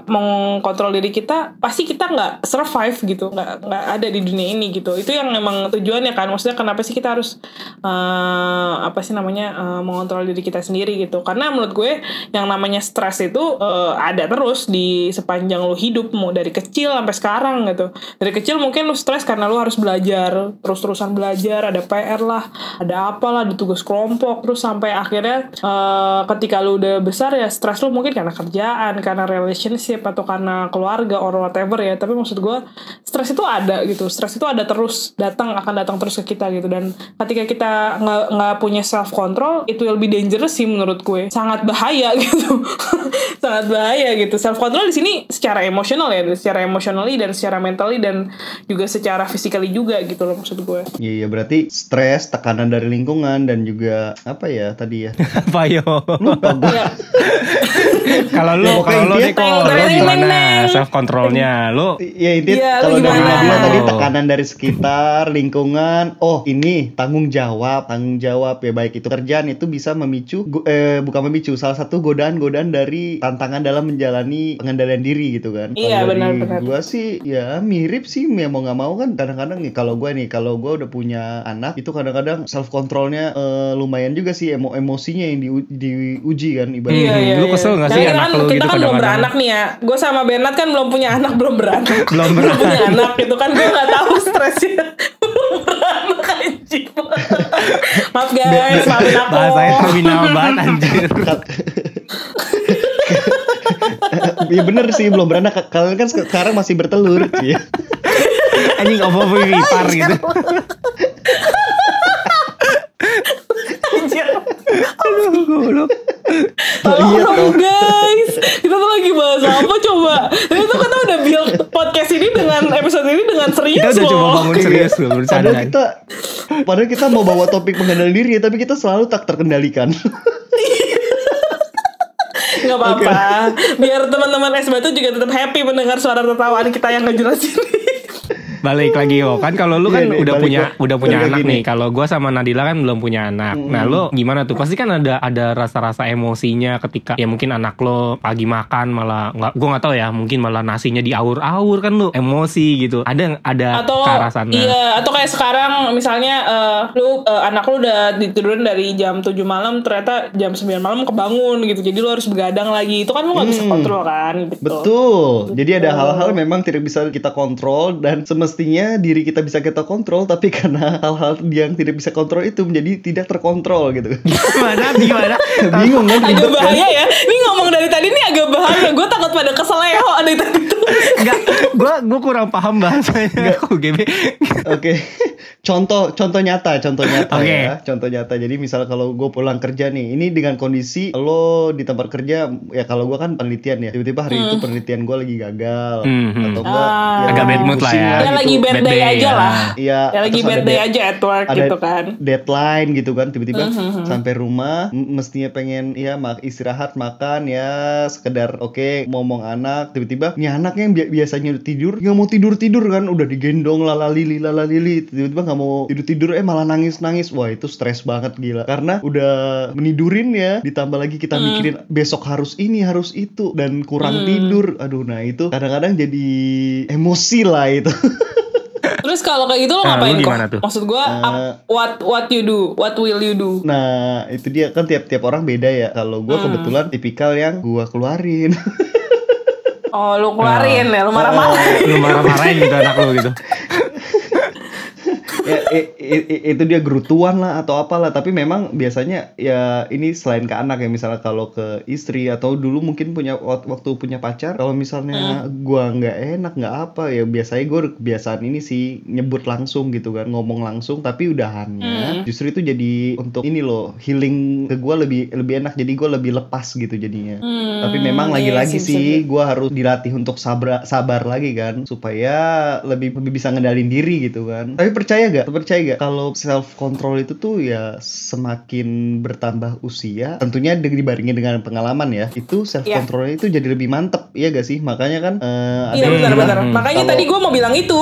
mengkontrol diri kita, pasti kita nggak survive gitu, nggak nggak ada di dunia ini gitu. Itu yang memang tujuannya kan. Maksudnya kenapa sih kita harus uh, apa sih namanya uh, mengontrol diri kita sendiri gitu? Karena menurut gue (laughs) yang namanya stres itu uh, ada terus di sepanjang lu hidup mau dari kecil sampai sekarang gitu. Dari kecil mungkin lu stres karena lu harus belajar terus-terusan belajar, ada PR lah, ada apalah, ada tugas kelompok, terus sampai akhirnya uh, ketika lu udah besar ya stres lu mungkin karena kerjaan, karena relationship atau karena keluarga or whatever ya. Tapi maksud gue stres itu ada gitu, stres itu ada terus datang akan datang terus ke kita gitu dan ketika kita nggak punya self control, it will be dangerous sih menurut gue, sangat bahaya (laughs) gitu, sangat bahaya gitu. Self control di sini secara emosional ya, secara emotionally dan secara mentally dan juga secara physically juga gitu loh maksud gue. Iya iya berarti stres, tekanan dari lingkungan dan juga apa ya tadi ya? (laughs) Apa yo? Lupa gue. Ya, (laughs) Kalau lu, Ya, kalau lu Teng, teng, gimana self controlnya? Lu Iya intinya Iya, kalau dari gimana? Nadila tadi tekanan dari sekitar, lingkungan, oh ini tanggung jawab, tanggung jawab ya baik itu kerjaan itu bisa memicu, eh bukan memicu, salah satu godaan-godaan dari tantangan dalam menjalani pengendalian diri gitu kan. Iya, benar-benar. Gua sih ya mirip sih, ya mau nggak mau kan kadang-kadang nih kalau gue nih kalau gue udah punya anak itu kadang-kadang self controlnya eh, lumayan juga sih emo emosinya yang diu- diuji kan ibaratnya. Iya, iya, Lu iya. kesel nggak Nah, sih kita anak kan, lu kita gitu kan belum beranak nih ya. Gue sama Bernard kan belum punya anak, belum beranak. (laughs) Belum punya anak gitu kan. Gue nggak tahu stresnya. (laughs) belum beranak anjing. Maaf guys, maafin aku. bahasanya terminal banget anjir. Iya bener sih belum beranak kalian kan sekarang masih bertelur. Iya. Anjing apa ipar gitu. Anjir. Aduh, goblok. Tolong Iya, dong toh. guys. Kita tuh lagi bahas apa coba? Tapi tuh kita udah build podcast ini dengan episode ini dengan serius Kita udah loh. coba bangun serius loh Padahal bercanda. kita padahal kita mau bawa topik mengenal diri tapi kita selalu tak terkendalikan. Gak apa-apa. Biar teman-teman es batu juga tetap happy mendengar suara tertawaan kita yang ngejelas ini. Balik lagi yo kan kalau lu kan Iya nih, udah punya ke- udah punya balik anak lagi nih. Kalau gua sama Nadila kan belum punya anak. Nah, lu gimana tuh? Pasti kan ada ada rasa-rasa emosinya ketika ya mungkin anak lo pagi makan malah nggak gua nggak tahu ya, mungkin malah nasinya diaur-aur kan lu emosi gitu. Ada ada atau ke arah sana. iya atau kayak sekarang misalnya eh, lu eh, anak lu udah ditidurin dari jam 7 malam ternyata jam 9 malam kebangun gitu jadi lu harus begadang lagi itu kan lu nggak bisa Hmm. kontrol kan gitu Betul. Jadi ada hal-hal memang tidak bisa kita kontrol dan semestinya semestinya diri kita bisa kita kontrol tapi (laughs) karena hal-hal yang tidak bisa kontrol itu menjadi tidak terkontrol gitu Gimana? Gimana? (laughs) bingung kan agak kan? bahaya ya ini ngomong dari tadi ini agak bahaya gue takut pada keseleo dari tadi tuh (laughs) Enggak, gua gua kurang paham bahasanya. Aku GB. Oke, contoh contoh nyata, contoh nyata Oke. ya, contoh nyata. Jadi misal kalau gue pulang kerja nih, ini dengan kondisi lo di tempat kerja, ya kalau gue kan penelitian ya, tiba-tiba hari itu penelitian gue lagi gagal, Hmm, hmm. atau enggak, Ah. ya, Agak bad mood lah ya. Lagi bad bad day day, aja ya. lah Iya, ya lagi bad day aja at work ada gitu kan. deadline gitu kan tiba-tiba Mhm. sampai rumah mestinya pengen ya mak istirahat makan ya sekedar oke ngomong anak tiba-tiba nih anaknya yang bi- biasanya udah tidur nggak mau tidur tidur kan udah digendong lalalili lalalili tiba-tiba nggak mau tidur tidur eh malah nangis nangis wah itu stres banget gila. Karena udah menidurin ya ditambah lagi kita mikirin besok harus ini harus itu dan kurang tidur. Aduh nah itu kadang-kadang jadi emosi lah itu (laughs) terus kalau kayak gitu lo Nah, ngapain gimana kok? tuh? maksud gue Eh, what what you do? What will you do? Nah, itu dia. Kan tiap-tiap orang beda ya. Kalau gua kebetulan tipikal yang gua keluarin. (laughs) oh lu keluarin ya? Lu marah-marah. Lu marah-marahin gitu anak lu gitu. (laughs) ya, i- itu dia gerutuan lah atau apalah. Tapi memang biasanya ya ini selain ke anak ya misalnya kalau ke istri atau dulu mungkin punya wak- waktu punya pacar. Kalau misalnya gua nggak enak nggak apa ya biasanya gue kebiasaan ini sih nyebut langsung gitu kan ngomong langsung. Tapi udahannya justru itu jadi untuk ini loh healing ke gua lebih lebih enak. Jadi gua lebih lepas gitu jadinya. Hmm, Tapi memang iya lagi-lagi sih, sih, gue harus dilatih untuk sabar sabar lagi kan supaya lebih lebih bisa ngendalin diri gitu kan. Tapi percaya gak? Percaya gak kalau self control itu tuh ya semakin bertambah usia, tentunya di- dibaringin dengan pengalaman ya, itu self Iya. controlnya itu jadi lebih mantep, iya gak sih? Makanya kan ada Iya yang benar-benar. bilang, Makanya kalau- tadi gue mau bilang itu.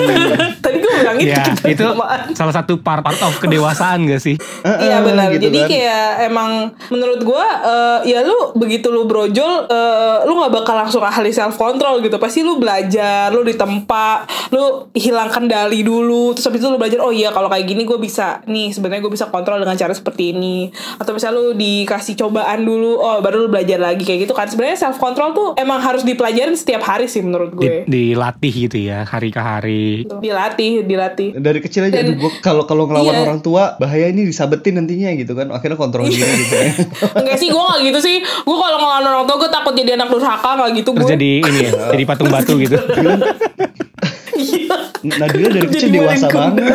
(laughs) tadi gue bilang itu. Ya, itu salah satu part part of kedewasaan gak sih? "Eh, eh," Iya benar. gitu Jadi kan. kayak emang menurut gua eh, ya lu begitu lu brojol eh, lu nggak bakal langsung ahli self control gitu. Pasti lu belajar, lu ditempa, lu hilang kendali dulu. Terus habis itu lu belajar oh iya kalau kayak gini gue bisa nih sebenarnya gue bisa kontrol dengan cara seperti ini. Atau misalnya lu dikasih cobaan dulu, oh baru lu belajar lagi kayak gitu kan. Sebenarnya self control tuh emang harus dipelajarin setiap hari sih menurut gue. Di- dilatih gitu ya hari ke hari. Dilatih, dilatih. dari kecil aja Dan- aduh, gua kalau kalau ngelawan Iya. orang tua bahaya ini disabetin nantinya gitu kan akhirnya kontrol diri gitu ya. (laughs) Enggak sih, gue gak gitu sih. Gue kalau ngelawan orang tua, gue takut jadi anak durhaka gak gitu gue. jadi ini ya, jadi patung batu gitu. (laughs) Nadila dari kecil Jadi dewasa banget (laughs)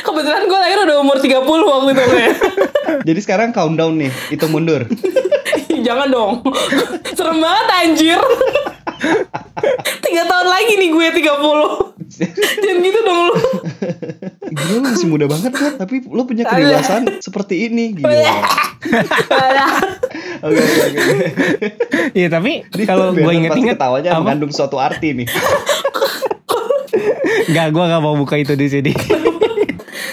Kebetulan gue lahir udah umur 30 waktu itu kayak. (laughs) jadi sekarang countdown nih itu mundur (laughs) Jangan dong. Serem banget anjir. Tiga tahun lagi nih gue 30. Jangan gitu dong lu. Gila lu masih muda banget kan Tapi lu punya kedewasaan seperti ini Gila Oke oke oke Iya tapi kalau gue pasti inget-inget ketawanya apa? mengandung suatu arti nih Enggak, gue gak mau buka itu di sini. (laughs)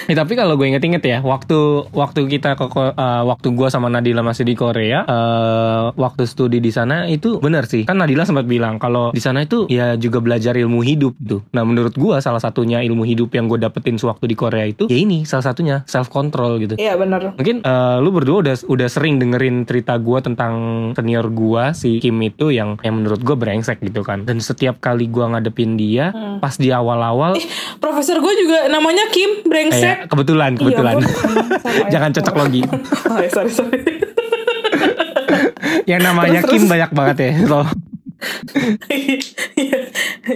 Ya, tapi kalau gue inget-inget ya, waktu waktu kita ke eh, waktu gue sama Nadila masih di Korea, eh, waktu studi di sana itu benar sih. Kan Nadila sempat bilang kalau di sana itu ya juga belajar ilmu hidup gitu. Nah menurut gue salah satunya ilmu hidup yang gue dapetin sewaktu di Korea itu ya ini salah satunya self control gitu. Iya bener. Mungkin eh, lu berdua udah udah sering dengerin cerita gua tentang senior gua si Kim itu yang yang menurut gua brengsek gitu kan. Dan setiap kali gua ngadepin dia, pas di awal-awal Profesor gue juga namanya Kim eh, Brengsek. Kebetulan Iya, kebetulan. ampun. Sama ya. Jangan cocok logi. Oh, sorry sorry. yang namanya Terus, Kim terus. banyak banget ya. Iya. (laughs)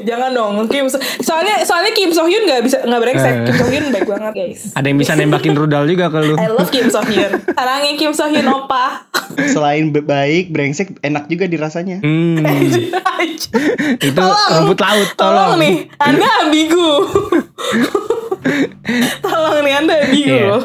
Jangan dong Kim. So- Soalnya soalnya Kim So Hyun nggak bisa nggak brengsek. Eh. Kim So Hyun baik banget guys. ada yang bisa nembakin rudal juga ke lu. I love Kim So Hyun. Sarangnya Kim So Hyun opa. Selain baik brengsek enak juga dirasanya Hmm, (laughs) itu rumput laut Tolong tolong. nih, Anda ambigu. (laughs) Tolong nih Anda ambigu loh.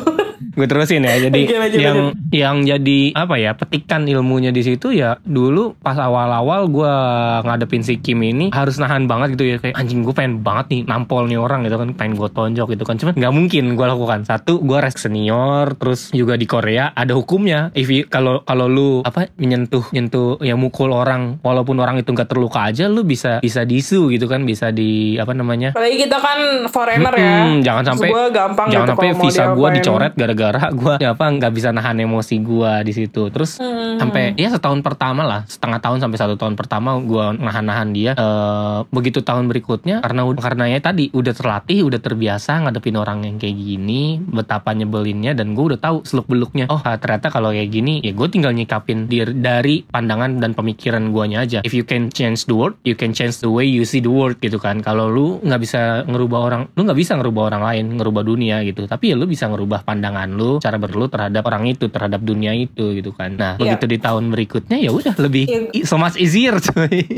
gue terusin ya jadi Oke, lanjut, yang lanjut. yang jadi apa ya petikan ilmunya di situ ya dulu pas awal-awal gue ngadepin si Kim ini harus nahan banget gitu ya. Kayak anjing gue pengen banget nih nampol nih orang gitu kan. Pengen gue tonjok gitu kan. Cuman nggak mungkin gue lakukan. Satu gue res senior terus juga di Korea ada hukumnya. If kalau kalau lu apa menyentuh nyentuh ya mukul orang walaupun orang itu nggak terluka aja lu bisa bisa disu gitu kan. Bisa di apa namanya? Apalagi kita kan foreigner ya. Hmm, jangan Terus sampai gua gampang jangan gitu sampai visa gue dicoret gara-gara gue apa nggak bisa nahan emosi gue di situ. Terus Hmm. sampai ya setahun pertama lah. Setengah tahun sampai satu tahun pertama gue nahan-nahan dia Eh, begitu tahun berikutnya karena karena ya tadi udah terlatih udah terbiasa ngadepin orang yang kayak gini betapa nyebelinnya dan gue udah tahu seluk beluknya oh ah, ternyata kalau kayak gini ya gue tinggal nyikapin dir- dari pandangan dan pemikiran guanya aja. If you can change the world you can change the way you see the world gitu kan. Kalau lu nggak bisa ngerubah orang lu nggak bisa ngerubah orang lain ngerubah dunia gitu. Tapi ya lu bisa ngerubah pandangan lu cara berlu terhadap orang itu terhadap dunia itu gitu kan. Nah Iya. begitu di tahun berikutnya ya udah lebih i- so much easier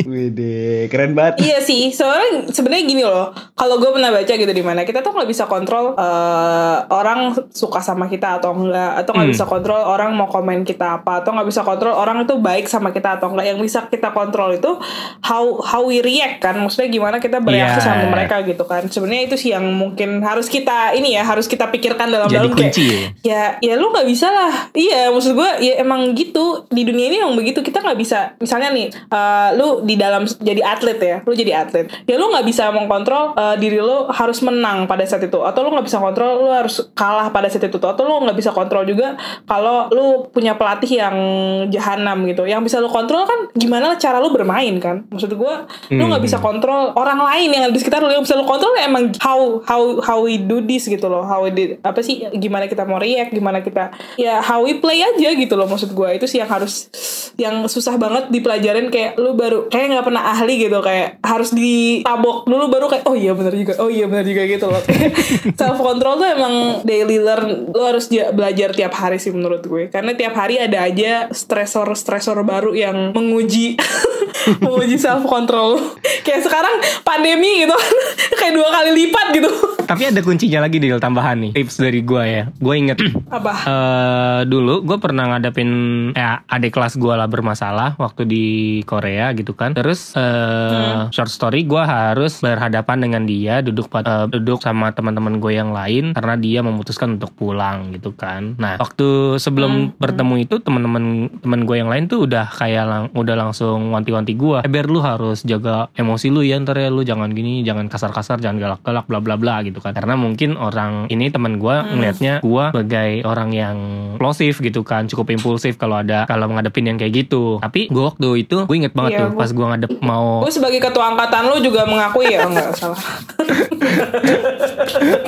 Wede, keren banget. Iya sih, soalnya sebenarnya gini loh. Kalau gue pernah baca gitu di mana kita tuh nggak bisa kontrol eh, orang suka sama kita atau enggak, atau nggak Hmm. bisa kontrol orang mau komen kita apa, atau nggak bisa kontrol orang itu baik sama kita atau enggak. Yang bisa kita kontrol itu how how we react kan, maksudnya gimana kita bereaksi Iya. sama mereka gitu kan. Sebenarnya itu sih yang mungkin harus kita ini ya harus kita pikirkan dalam jadi dalam kayak kunci ya ya ya lu nggak bisa lah iya maksud gue ya emang gitu di dunia ini emang begitu kita nggak bisa misalnya nih eh, lu di dalam jadi atlet ya? Lu jadi atlet. Ya lu nggak bisa mengkontrol eh, diri lu harus menang pada saat itu. Atau lu nggak bisa kontrol lu harus kalah pada saat itu. Atau lu nggak bisa kontrol juga kalau lu punya pelatih yang jahanam gitu. Yang bisa lu kontrol kan gimana cara lu bermain kan? Maksud gue lu nggak bisa kontrol orang lain yang ada di sekitar lu. Yang bisa lu kontrol ya emang how how how we do this gitu loh. How we did, apa sih gimana kita mau react gimana kita ya how we play aja gitu loh maksud gue itu sih yang harus yang susah banget dipelajarin. Kayak lu baru kayak nggak pernah ahli gitu kayak harus ditabok dulu baru kayak oh iya benar juga oh iya benar juga gitu loh. (laughs) Self control tuh emang daily learn lu harus ja- belajar tiap hari sih menurut gue. Karena tiap hari ada aja stresor stresor baru yang menguji (laughs) menguji self control kayak sekarang pandemi gitu. (laughs) Kayak dua kali lipat gitu. Tapi ada kuncinya lagi deal tambahan nih. Tips dari gue ya. Gue inget (clears throat) apa? eh dulu gue pernah ngadepin ya adik kelas gue lah bermasalah waktu di Korea gitu kan. Terus eh short story gue harus berhadapan dengan dia duduk eh, duduk sama teman-teman gue yang lain karena dia memutuskan untuk pulang gitu kan. Nah waktu sebelum bertemu itu teman-teman teman gue yang lain tuh udah kayak lang- udah langsung wanti-wanti gue eh Ber lu harus jaga emosi lu ya ntar ya. Lu jangan gini jangan kasar-kasar jangan galak-galak bla bla bla gitu kan. Karena mungkin orang ini teman gue ngelihatnya gue sebagai orang yang eksplosif gitu kan. Cukup impulsif kalau ada kalau ngadepin yang kayak gitu. Tapi gue waktu itu gue inget banget Iya, tuh gua- pas gue ngadep (clears throat) mau gue sebagai ketua angkatan lu juga mengakui ya enggak salah. (laughs)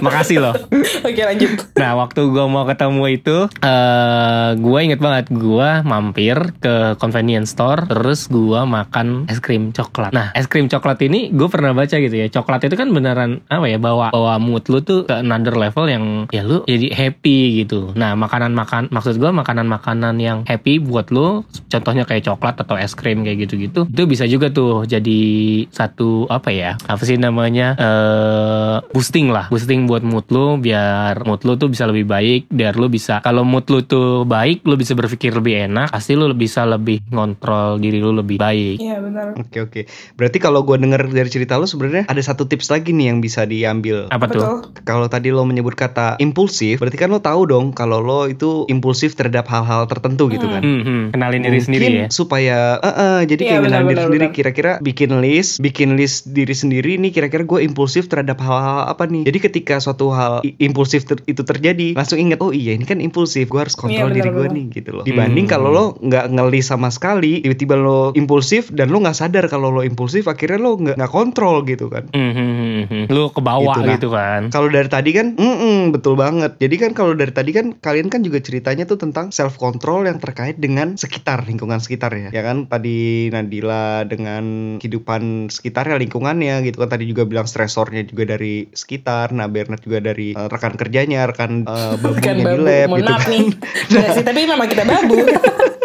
Makasih loh. Oke lanjut. Nah waktu gue mau ketemu itu eh gue inget banget gue mampir ke convenience store terus gue makan es krim coklat. Nah es krim coklat ini gue pernah baca gitu ya coklat itu kan beneran apa ya bawa bawa mood lu tuh ke another level yang ya lu jadi happy gitu. Nah makanan makan maksud gue makanan makanan yang happy buat lu contohnya kayak coklat atau es krim kayak gitu-gitu itu bisa juga tuh jadi satu apa ya apa sih namanya eh boosting lah boosting buat mood lu biar mood lu tuh bisa lebih baik biar lu bisa kalau mood lu tuh baik lu bisa berpikir lebih enak pasti lu bisa lebih ngontrol diri lu lebih baik iya benar Oke oke. Berarti kalau gue denger dari cerita lo sebenarnya ada satu tips lagi nih yang bisa diambil. apa tuh betul Kalau tadi lo menyebut kata impulsif, berarti kan lo tahu dong kalau lo itu impulsif terhadap hal-hal tertentu gitu kan. Hmm, hmm, kenalin diri sendiri ya supaya eh, eh, jadi Iya, kayak benar, ngenalin diri benar, sendiri benar. kira-kira bikin list bikin list diri sendiri nih kira-kira gue impulsif terhadap hal-hal apa nih jadi ketika suatu hal impulsif ter- itu terjadi langsung ingat oh iya ini kan impulsif gue harus kontrol Iya, diri gue benar, nih gitu loh dibanding Hmm. kalau lo nggak ngelis sama sekali tiba-tiba lo impulsif dan lo nggak sadar kalau lo impulsif akhirnya lo nggak nggak kontrol gitu kan Hmm, hmm, hmm, hmm. lu ke bawah Gitu, nah. gitu kan kalau dari tadi kan, mm betul banget. Jadi kan kalau dari tadi kan kalian kan juga ceritanya tuh tentang self control yang terkait dengan sekitar lingkungan sekitar ya. Ya kan tadi Nadila dengan kehidupan sekitarnya lingkungannya gitu kan tadi juga bilang stresornya juga dari sekitar. Nah Bernard juga dari eh, rekan kerjanya, rekan (laughs) uh, babunya di babu lab gitu kan. nih Enggak sih tapi memang kita babu (laughs)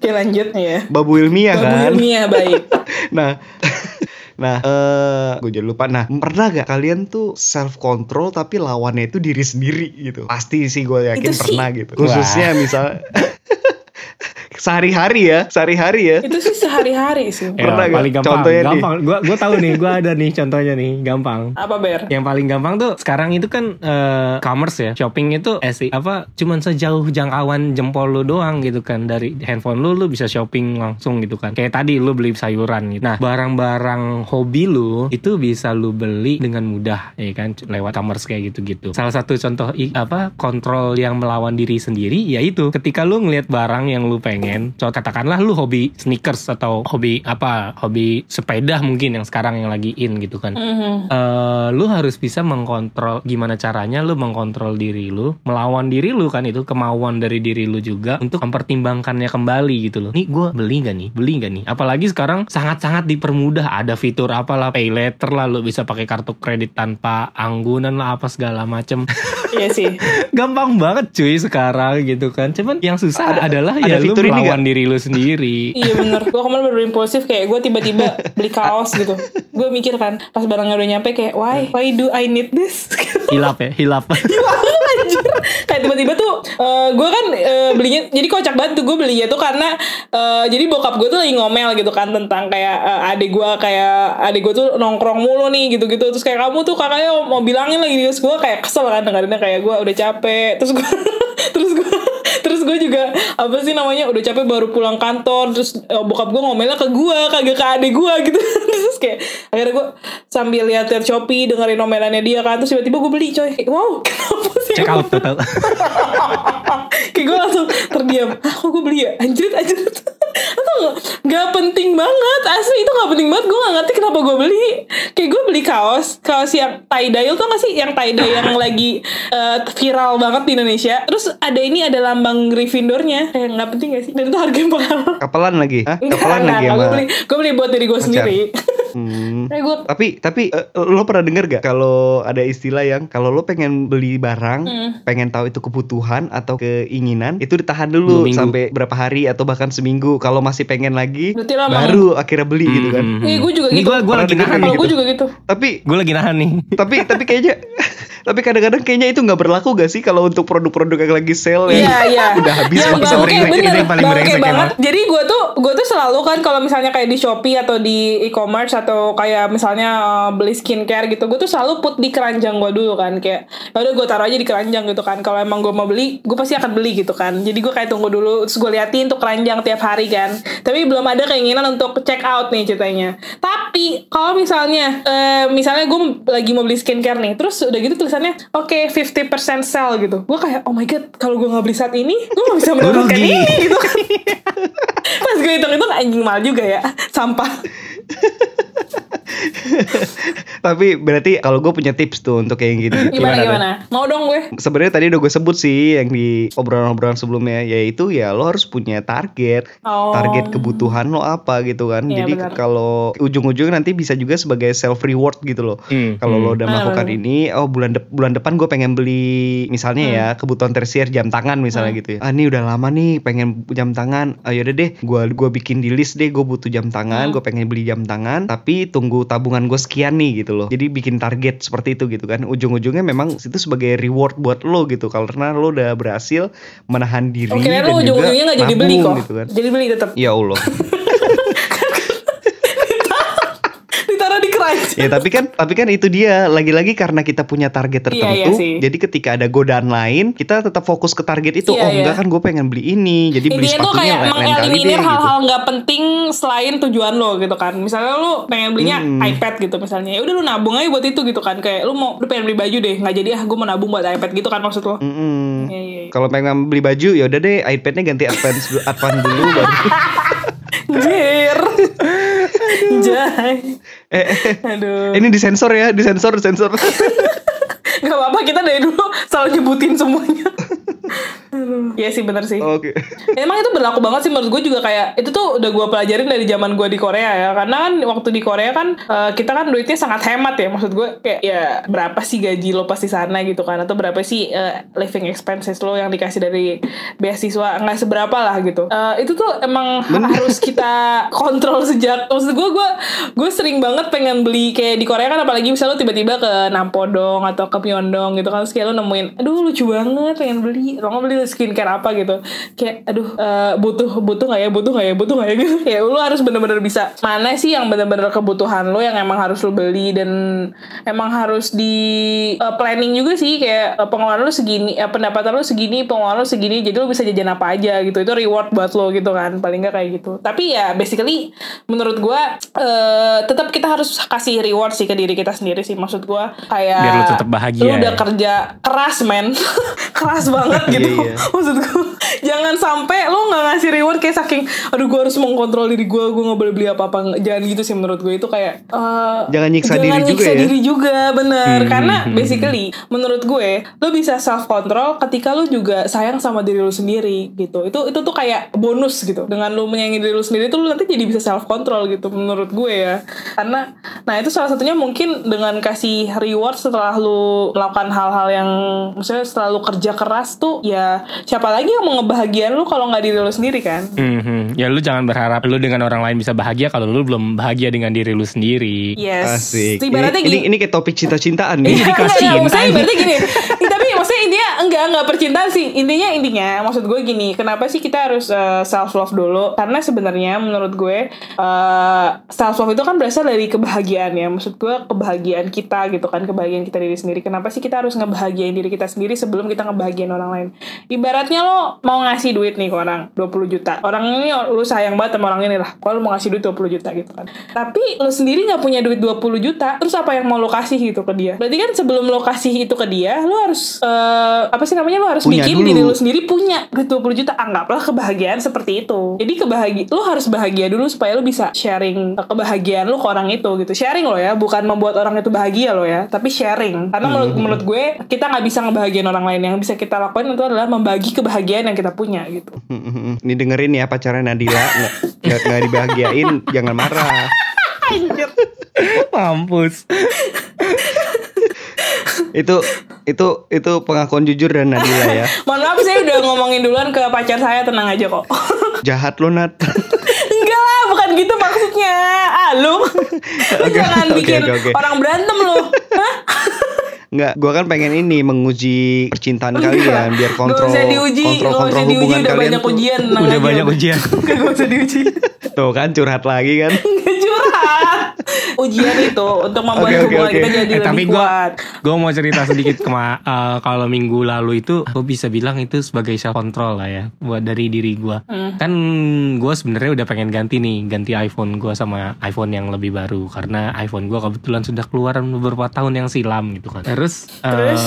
oke lanjut ya Babu ilmiah babu kan. ilmiah baik (laughs) Nah, (laughs) nah, eh gue jadi lupa. Nah, pernah gak kalian tuh self control tapi lawannya itu diri sendiri gitu? Pasti sih gue yakin Itu sih- pernah gitu. Khususnya misal (laughs) sehari-hari ya, sehari-hari ya. Itu sih sehari-hari sih. (laughs) Ya, Pernah nggak? paling gampang. Contohnya nih. gampang. Gua gua tahu nih, gua ada nih contohnya nih, gampang. Apa ber? Yang paling gampang tuh sekarang itu kan eh, commerce ya, shopping itu eh, sih, apa cuman sejauh jangkauan jempol lu doang gitu kan dari handphone lu lu bisa shopping langsung gitu kan. Kayak tadi lu beli sayuran gitu. Nah, barang-barang hobi lu itu bisa lu beli dengan mudah ya kan lewat commerce kayak gitu-gitu. Salah satu contoh apa kontrol yang melawan diri sendiri yaitu ketika lu ngelihat barang yang lu pengen, contoh katakanlah lu hobi sneakers atau hobi apa, hobi sepeda mungkin yang sekarang yang lagi in gitu kan. Mhm. eh lu harus bisa mengkontrol gimana caranya lu mengkontrol diri lu melawan diri lu kan itu kemauan dari diri lu juga untuk mempertimbangkannya kembali gitu loh. Nih gue beli gak nih? Beli gak nih? Apalagi sekarang sangat-sangat dipermudah. Ada fitur apalah pay later lah lu bisa pakai kartu kredit tanpa anggunan lah apa segala macem. Iya sih. (laughs) gampang banget cuy sekarang gitu kan. Cuman yang susah adalah ada ya lu fitur ini melawan diri lu sendiri. (laughs) Iya bener. Gue kemarin baru impulsif Kayak gue tiba-tiba beli kaos gitu. Gue mikir kan Pas barangnya udah nyampe kayak Why? Why do I need this? (laughs) hilap ya hilap. (laughs) Anjir. Kayak tiba-tiba tuh Gue kan eh, belinya Jadi kocak banget tuh Gue belinya tuh karena eh, Jadi bokap gue tuh lagi ngomel gitu kan Tentang kayak eh, adik gue Kayak adik gue tuh nongkrong mulu nih Gitu-gitu. Terus kayak kamu tuh kakaknya mau bilangin lagi Terus gue kayak kesel kan Dengerinnya kayak gue udah capek. Terus gue Terus gue gue juga apa sih namanya udah capek baru pulang kantor terus eh, bokap gue ngomelnya ke gue kagak ke adik gue gitu. (laughs) Terus kayak akhirnya gue sambil lihat lihat Shopee dengerin omelannya dia kan terus tiba-tiba gue beli coy. Wow (laughs) kenapa sih check out total. (laughs) Kayak gue langsung terdiam. Ah kok gue beli ya? Anjrit anjrit atau nggak nggak penting banget asli. Itu nggak penting banget. Gue nggak ngerti kenapa gue beli. Kayak gue beli kaos. Kaos yang tie dye. Tuh nggak sih yang tie dye yang (laughs) lagi eh, viral banget di Indonesia? Terus ada ini ada lambang Gryffindornya. Kayak nggak penting gak sih? Dan itu harganya mahal. Kapelan lagi. Hah? Kapelan lagi enggak, sama. gue beli gue beli buat diri gue sendiri (laughs) Hmm. gue Tapi tapi eh, lo pernah denger gak kalau ada istilah yang kalau lo pengen beli barang, Hmm. pengen tahu itu kebutuhan atau keinginan, itu ditahan dulu minggu. sampai berapa hari atau bahkan seminggu. Kalau masih pengen lagi, Berarti lama. baru akhirnya beli gitu kan. Hmm. Iya, gue juga gitu. Pernah lagi nahan gue juga gitu Tapi Gue lagi nahan nih. (laughs) tapi tapi kayaknya tapi kadang-kadang kayaknya itu nggak berlaku gak sih kalau untuk produk-produk yang lagi sale yang Iya iya. udah habis waktu bangke brengsek. bener. Itu yang paling bangke brengsek banget. Jadi gue tuh gue tuh selalu kan kalau misalnya kayak di Shopee atau di e-commerce atau kayak misalnya uh, beli skincare gitu, gue tuh selalu put di keranjang gue dulu kan kayak ya udah gue taruh aja di keranjang gitu kan. Kalau emang gue mau beli, gue pasti akan beli gitu kan. Jadi gue kayak tunggu dulu terus gue liatin tuh keranjang tiap hari kan. Tapi belum ada keinginan untuk check out nih ceritanya. Tapi kalau misalnya eh, misalnya gue lagi mau beli skincare nih, terus udah gitu tulisannya oke 50% sale gitu. Gue kayak oh my god, kalau gue nggak beli saat ini, gue nggak bisa mendapatkan ini gitu kan. (laughs) Pas gue hitung itu anjing mal juga ya, sampah. (laughs) Tapi berarti kalau gue punya tips tuh untuk kayak gitu. Gimana gimana? Mau dong gue. Sebenarnya tadi udah gue sebut sih yang di obrolan-obrolan sebelumnya yaitu ya lo harus punya target. Oh. Target kebutuhan lo apa gitu kan. Iya, Jadi kalau ujung-ujungnya nanti bisa juga sebagai self reward gitu loh. Hmm, Kalau lo udah Ah, melakukan benar. ini, oh bulan dep- bulan depan gue pengen beli misalnya Hmm. ya kebutuhan tersier jam tangan misalnya gitu ya. Ah ini udah lama nih pengen jam tangan. Ah yaudah deh, gue gua bikin di list deh gue butuh jam tangan, Hmm. gue pengen beli jam tangan, tapi tunggu tabungan gue sekian nih gitu loh. Jadi bikin target seperti itu gitu kan. Ujung-ujungnya memang itu sebagai reward buat lo gitu karena lo udah berhasil menahan diri Oke, dan lo juga ujung-ujungnya nggak jadi beli nabung kok. gitu kan. Jadi beli tetap. Ya Allah. (laughs) Ditaruh di keranjang. Ya tapi kan tapi kan itu dia lagi-lagi karena kita punya target Iya, iya tertentu sih. jadi ketika ada godaan lain kita tetap fokus ke target itu Iya, oh iya. enggak kan gue pengen beli ini jadi beli Intinya tuh sepatunya kayak lain, kali deh gitu hal-hal nggak penting selain tujuan lo gitu kan. Misalnya lo pengen belinya Hmm. iPad gitu misalnya. Ya udah lo nabung aja buat itu gitu kan. Kayak lo mau lo pengen beli baju deh, nggak jadi ah gue mau nabung buat iPad gitu kan maksud lo. Mm-mm. Iya, iya, iya. kalau pengen beli baju ya udah deh iPadnya ganti advance advance dulu baru (laughs) Jir. (laughs) Jai. eh, eh, Aduh. ini disensor ya disensor disensor (laughs) Gak apa-apa kita dari dulu selalu nyebutin semuanya. (laughs) Iya sih bener sih. oke. (laughs) Emang itu berlaku banget sih menurut gue juga kayak itu tuh udah gue pelajarin dari zaman gue di Korea ya. Karena kan waktu di Korea kan eh, kita kan duitnya sangat hemat ya. Maksud gue kayak ya berapa sih gaji lo pas di sana gitu kan? Atau berapa sih eh, living expenses lo yang dikasih dari beasiswa? Nggak seberapa lah gitu. Eh, itu tuh emang harus kita (laughs) kontrol sejak maksud gue gue gue sering banget pengen beli kayak di Korea kan apalagi misalnya lo tiba-tiba ke Nampodong atau ke Myeongdong gitu kan terus kayak lo nemuin aduh lucu banget pengen beli. Lo beli skincare apa gitu. Kayak aduh eh, butuh butuh nggak ya butuh nggak ya butuh nggak ya gitu. (laughs) Kayak lu harus bener-bener bisa. Mana sih yang bener-bener kebutuhan lo yang emang harus lu beli dan emang harus di eh, planning juga sih. Kayak eh, pengeluaran lu segini eh, pendapatan lu segini pengeluaran lu segini jadi lu bisa jajan apa aja gitu. Itu reward buat lo gitu kan paling nggak kayak gitu. Tapi ya basically menurut gua eh, tetap kita harus kasih reward sih ke diri kita sendiri sih. Maksud gua kayak Biar lu tetap bahagia lu udah ya. kerja keras men. (laughs) Keras banget gitu Iya, (laughs) maksud gue jangan sampai lo nggak ngasih reward kayak saking aduh gue harus mengkontrol diri gue gue nggak boleh beli apa apa jangan gitu sih menurut gue itu kayak eh, Jangan nyiksa diri jangan juga nyiksa ya. diri juga bener. Hmm, karena hmm, basically menurut gue lo bisa self control ketika lo juga sayang sama diri lo sendiri gitu. Itu itu tuh kayak bonus gitu. Dengan lo menyayangi diri lo sendiri tuh lo nanti jadi bisa self control gitu menurut gue ya. Karena nah itu salah satunya mungkin dengan kasih reward setelah lo melakukan hal-hal yang misalnya setelah lo kerja keras tuh ya siapa lagi yang mau ngebahagiain lo kalau nggak diri lo sendiri kan Mhm. Ya lu jangan berharap lu dengan orang lain bisa bahagia kalau lu belum bahagia dengan diri lu sendiri. yes Asik. ibaratnya ini, ini, gini ini kayak topik cinta-cintaan Iya, nih. dikasih Enggak, enggak, cinta maksudnya nih. berarti gini intinya (laughs) enggak enggak percintaan sih. Intinya intinya maksud gue gini kenapa sih kita harus self love dulu? Karena sebenarnya menurut gue self love itu kan berasal dari kebahagiaan ya. Maksud gue kebahagiaan kita gitu kan kebahagiaan kita diri sendiri. Kenapa sih kita harus ngebahagiain diri kita sendiri sebelum kita ngebahagiain orang lain? Ibaratnya lo mau ngasih duit nih ke orang 20 juta. Orang ini lu sayang banget sama orang ini lah. Kalau mau ngasih duit 20 juta gitu kan. Tapi lu sendiri nggak punya duit 20 juta terus apa yang mau lo kasih gitu ke dia? Berarti kan sebelum lo kasih itu ke dia lo harus eh, apa sih namanya lo harus Punya bikin dulu. diri lo sendiri punya duit 20 juta anggaplah kebahagiaan seperti itu. Jadi kebahagiaan lo harus bahagia dulu supaya lo bisa sharing kebahagiaan lo ke orang itu gitu. Sharing lo ya bukan membuat orang itu bahagia lo ya tapi sharing. Karena menurut menurut gue kita nggak bisa ngebahagiain orang lain. Yang bisa kita lakukan itu adalah membagi kebahagiaan yang kita punya gitu. (laughs) Ini dengerin ya pacarnya Nadila nggak nggak nggak dibahagiain (laughs) jangan marah. (laughs) Mampus. Itu itu itu pengakuan jujur dan Nadila ya. (laughs) mohon maaf saya udah ngomongin duluan ke pacar saya tenang aja kok (laughs) Jahat lo Nat. Enggak lah, bukan gitu maksudnya. Ah, lu. (laughs) lu Oke, jangan oke, bikin oke, oke. orang berantem lu. Hah? Nggak, gua kan pengen ini menguji percintaan kalian biar kontrol Gak usah diuji, kontrol gak kontrol usah diuji, hubungan udah kalian banyak tuh. ujian. Udah banyak ujian. (laughs) Gak usah diuji. Tuh kan curhat lagi kan. (laughs) Curhat. Ujian itu untuk membuat Oke, oke, hubungan oke. kita jadi Eh, tapi lebih gue kuat. gue mau cerita sedikit (laughs) kema eh, kalau minggu lalu itu gue bisa bilang itu sebagai self control lah ya buat dari diri gue Hmm. kan gue sebenarnya udah pengen ganti nih ganti iPhone gue sama iPhone yang lebih baru karena iPhone gue kebetulan sudah keluaran beberapa tahun yang silam gitu kan terus, Terus?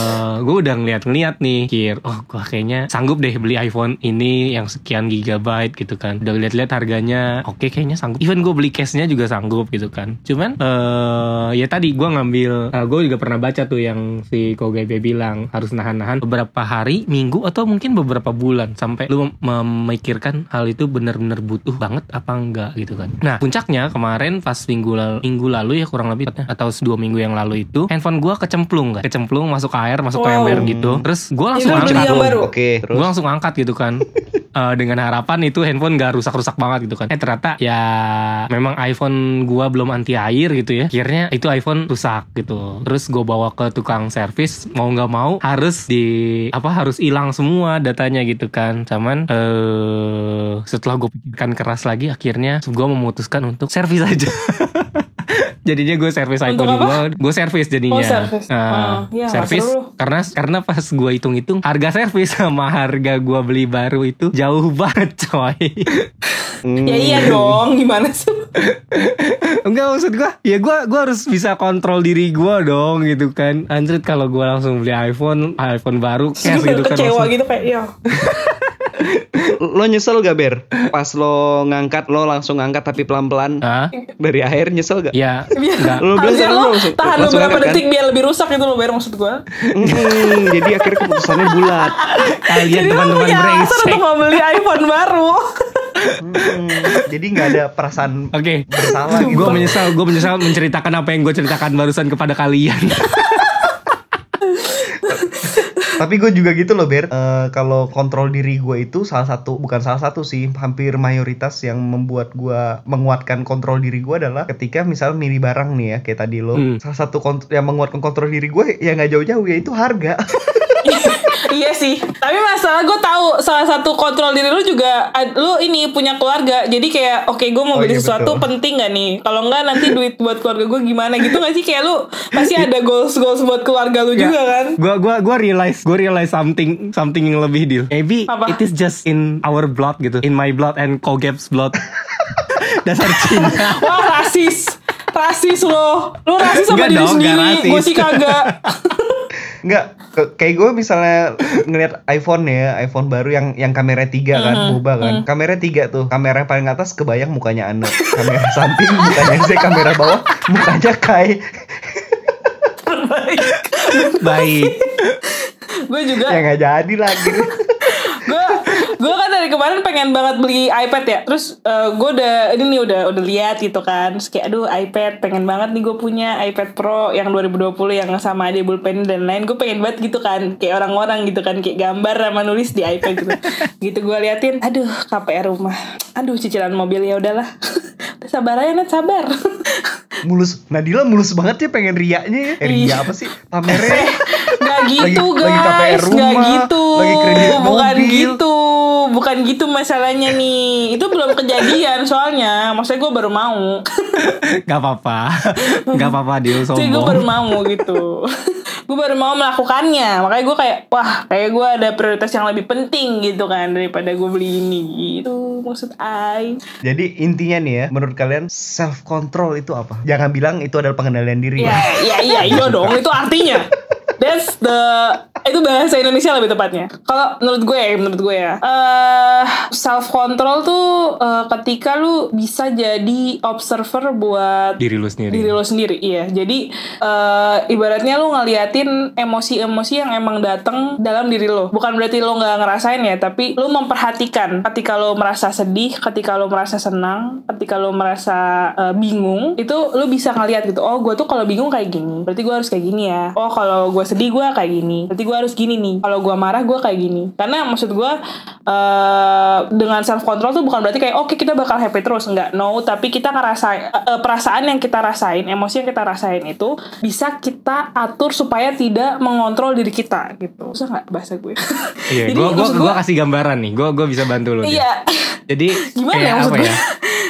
gue udah ngeliat-ngeliat nih kir. Oh gue kayaknya sanggup deh beli iPhone ini yang sekian gigabyte gitu kan. Udah lihat-lihat harganya oke kayaknya sanggup. Even gue beli case-nya juga sanggup gitu kan. Cuman eh ya tadi gue ngambil gue juga pernah baca tuh yang si Kogebe bilang harus nahan-nahan beberapa hari minggu atau mungkin beberapa bulan sampai lu mem- memikirkan hal itu benar-benar butuh banget apa enggak gitu kan. Nah puncaknya kemarin pas minggu lalu, minggu lalu ya kurang lebih atau dua minggu yang lalu itu handphone gue kecemplung kan kecemplung masuk air masuk ke Wow. ember gitu. Terus gue langsung Itu beli angkat. Oke, terus? Gue langsung angkat gitu kan. (laughs) Eh, dengan harapan itu handphone gak rusak-rusak banget gitu kan. Eh ternyata ya memang iPhone gua belum anti air gitu ya. Akhirnya itu iPhone rusak gitu. Terus gue bawa ke tukang servis mau nggak mau harus di apa harus hilang semua datanya gitu kan. Cuman eh setelah gue pikirkan keras lagi akhirnya gue memutuskan untuk servis aja (laughs) jadinya gue servis iPhone gue gue servis jadinya Oh, servis. Oh, iya, servis seru. karena karena pas gue hitung-hitung harga servis (laughs) sama harga gue beli baru itu jauh (laughs) banget coy Hmm, Ya iya dong, gimana sih? enggak maksud gue ya gue gua harus bisa kontrol diri gue dong gitu kan anjrit kalau gue langsung beli iPhone iPhone baru cash gitu kan Kecewa langsung- gitu kayak, ya. (laughs) (laughs) lo nyesel gak ber? Pas lo ngangkat lo langsung ngangkat tapi pelan-pelan Hah? dari air nyesel gak? ya Biar enggak Lo bilang kan lo lo langsung- tahan langsung beberapa kan? detik biar lebih rusak gitu loh, Ber maksud gue. Hmm, jadi akhirnya keputusannya bulat. kalian lo teman-teman brengsek untuk membeli iPhone baru. Hmm, jadi nggak ada perasaan Oke, bersalah gitu. gue menyesal, gue menyesal menceritakan apa yang gue ceritakan barusan kepada kalian. (laughs) Tapi gue juga gitu loh Ber. Eh, Kalau kontrol diri gue itu salah satu Bukan salah satu sih Hampir mayoritas yang membuat gue Menguatkan kontrol diri gue adalah Ketika misal milih barang nih ya Kayak tadi lo. Hmm. Salah satu kont- yang menguatkan kontrol diri gue Ya nggak jauh-jauh Yaitu harga (laughs) iya sih. Tapi masalah gue tahu salah satu kontrol diri lu juga lu ini punya keluarga. Jadi kayak oke gue mau Oh, beli iya, sesuatu betul. penting gak nih? Kalau enggak nanti duit buat keluarga gue gimana gitu gak sih? Kayak lu pasti ada goals goals buat keluarga lu juga kan? Gua gua gua realize gua realize something something yang lebih deal. Maybe Apa? it is just in our blood gitu, in my blood and Kogep's blood. (laughs) Dasar Cina. Wah rasis. Rasis lo. Lu rasis sama Enggak diri dong, sendiri. Gue sih kagak. (laughs) Enggak, kayak gue misalnya ngeliat iPhone ya, iPhone baru yang yang kamera tiga kan, Mm-hmm. boba kan. Kamera tiga tuh, kamera yang paling atas kebayang mukanya Ane. Kamera samping mukanya saya, kamera bawah mukanya Kai. Baik. gue juga ya nggak jadi lagi. Gue kan dari kemarin pengen banget beli iPad ya. Terus gue udah ini nih udah udah lihat gitu kan. Terus kayak aduh iPad pengen banget nih gue punya iPad Pro yang 2020 yang sama ada bulpen dan lain gue pengen banget gitu kan kayak orang-orang gitu kan kayak gambar sama nulis di iPad gitu. (laughs) Gitu gue liatin aduh KPR rumah. Aduh cicilan mobil ya udahlah. (laughs) Udah sabar aja net sabar (laughs) mulus Nadila mulus banget ya pengen riaknya ya. Eh, ria apa sih? Pamernya. (laughs) Gak gitu Lagi- lagi KPR guys, rumah, gak gitu. lagi kredit bukan mobil. gitu, bukan gitu masalahnya nih. Itu belum kejadian soalnya. Maksudnya gue baru mau. (laughs) Gak apa-apa. Gak apa-apa dia Jadi gue baru sombong. mau gitu. (laughs) gue baru mau melakukannya. Makanya gue kayak, wah kayak gue ada prioritas yang lebih penting gitu kan daripada gue beli ini gitu. Maksud I. Jadi intinya nih ya, menurut kalian self control itu apa? Jangan bilang itu adalah pengendalian diri. Iya, iya, iya, iya dong. Itu artinya. (laughs) That's the itu bahasa Indonesia lebih tepatnya. Kalau menurut gue, menurut gue ya, eh self control tuh eh, ketika lu bisa jadi observer buat Diri lu sendiri. diri lo sendiri iya. Jadi eh, ibaratnya lu ngeliatin emosi-emosi yang emang datang dalam diri lo bukan berarti lo nggak ngerasain ya tapi lu memperhatikan. Ketika lo merasa sedih ketika lo merasa senang ketika lo merasa eh, bingung itu lu bisa ngeliat gitu oh gue tuh kalau bingung kayak gini berarti gue harus kayak gini ya. Oh kalau gue sedih gue kayak gini berarti gue harus gini nih kalau gue marah gue kayak gini karena maksud gue eh dengan self control tuh bukan berarti kayak oke kita bakal happy terus enggak no tapi kita ngerasain eh, eh, perasaan yang kita rasain emosi yang kita rasain itu bisa kita atur supaya tidak mengontrol diri kita gitu bisa nggak bahasa gue Iya, (laughs) Jadi gua gua maksud gua kasih gambaran nih. Gua gua bisa bantu. Dia. iya Jadi (laughs) Gimana kayak ya maksud apa gue? ya?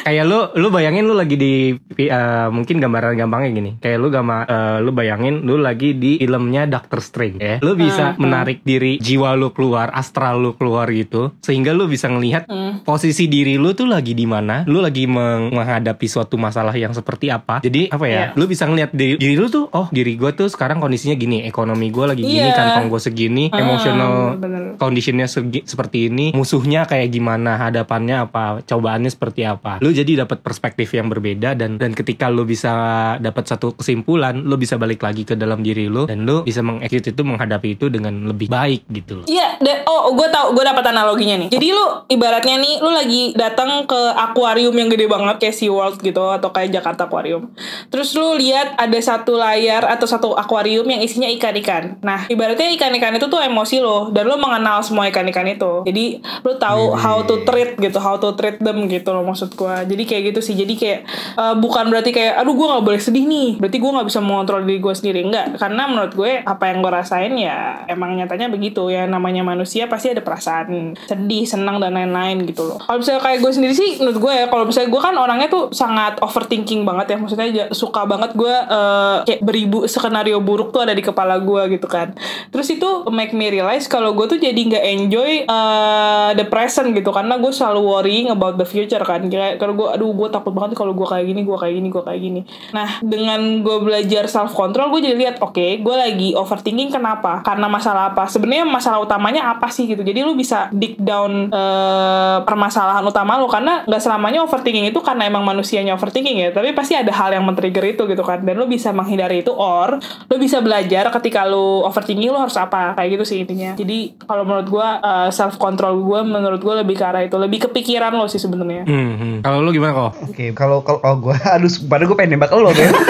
Kayak lu lu bayangin lu lagi di eh, mungkin gambaran gampangnya gini. Kayak lu gama eh, lu bayangin lu lagi di filmnya Doctor Strange ya. Lu bisa menarik diri jiwa lu keluar, astral lu keluar gitu sehingga lu bisa ngelihat posisi diri lu tuh lagi di mana, lu lagi meng- menghadapi suatu masalah yang seperti apa. Jadi apa ya? Iya. Lu bisa ngelihat diri, diri lu tuh oh, diri gue tuh sekarang kondisinya gini, ekonomi gue lagi gini, Iya. kantong gue segini, Ah, emotional bener. conditionnya segi- seperti ini musuhnya kayak gimana hadapannya apa cobaannya seperti apa lu jadi dapat perspektif yang berbeda dan dan ketika lu bisa dapat satu kesimpulan lu bisa balik lagi ke dalam diri lu dan lu bisa mengexecute itu menghadapi itu dengan lebih baik gitu loh Iya, da- oh gue tau, gue dapat analoginya nih. Jadi lu ibaratnya nih, lu lagi datang ke akuarium yang gede banget kayak SeaWorld gitu atau kayak Jakarta Aquarium. Terus lu lihat ada satu layar atau satu akuarium yang isinya ikan-ikan. Nah, ibaratnya ikan-ikan itu tuh emosi lo dan lu mengenal semua ikan-ikan itu. Jadi lu tahu how to treat gitu, how to treat them gitu loh maksud gue. Jadi kayak gitu sih. Jadi kayak eh, bukan berarti kayak aduh gue nggak boleh sedih nih. Berarti gue nggak bisa mengontrol diri gue sendiri. Enggak, karena menurut gue apa yang gue rasain ya emang nyatanya begitu ya namanya manusia pasti ada perasaan sedih, senang dan lain-lain gitu loh. Kalau misalnya kayak gue sendiri sih menurut gue ya kalau misalnya gue kan orangnya tuh sangat overthinking banget ya maksudnya suka banget gue eh, kayak beribu skenario buruk tuh ada di kepala gue gitu kan. Terus itu make me realize kalau gue tuh jadi nggak enjoy eh, the present gitu karena gue selalu worrying about the future kan. Kayak gue aduh gue takut banget kalau gue kayak gini, gue kayak gini, gue kayak gini. Nah, dengan gue belajar self control gue jadi lihat oke, gue lagi overthinking kenapa? Karena masalah apa? Sebenarnya masalah utamanya apa sih gitu. Jadi lu bisa dig down eh, permasalahan utama lu karena nggak selamanya overthinking itu karena emang manusianya overthinking ya, tapi pasti ada hal yang men-trigger itu gitu kan. Dan lu bisa menghindari itu or lu bisa belajar ketika lu overthinking lu harus apa kayak gitu sih intinya. Jadi kalau menurut gue self control gue menurut gue lebih ke arah itu, lebih kepikiran lo sih sebenarnya. Hmm, hmm. kalau lu gimana kok Oke, kalau kalau oh, gue (laughs) aduh pada gue pengen nembak lo Ben. (laughs)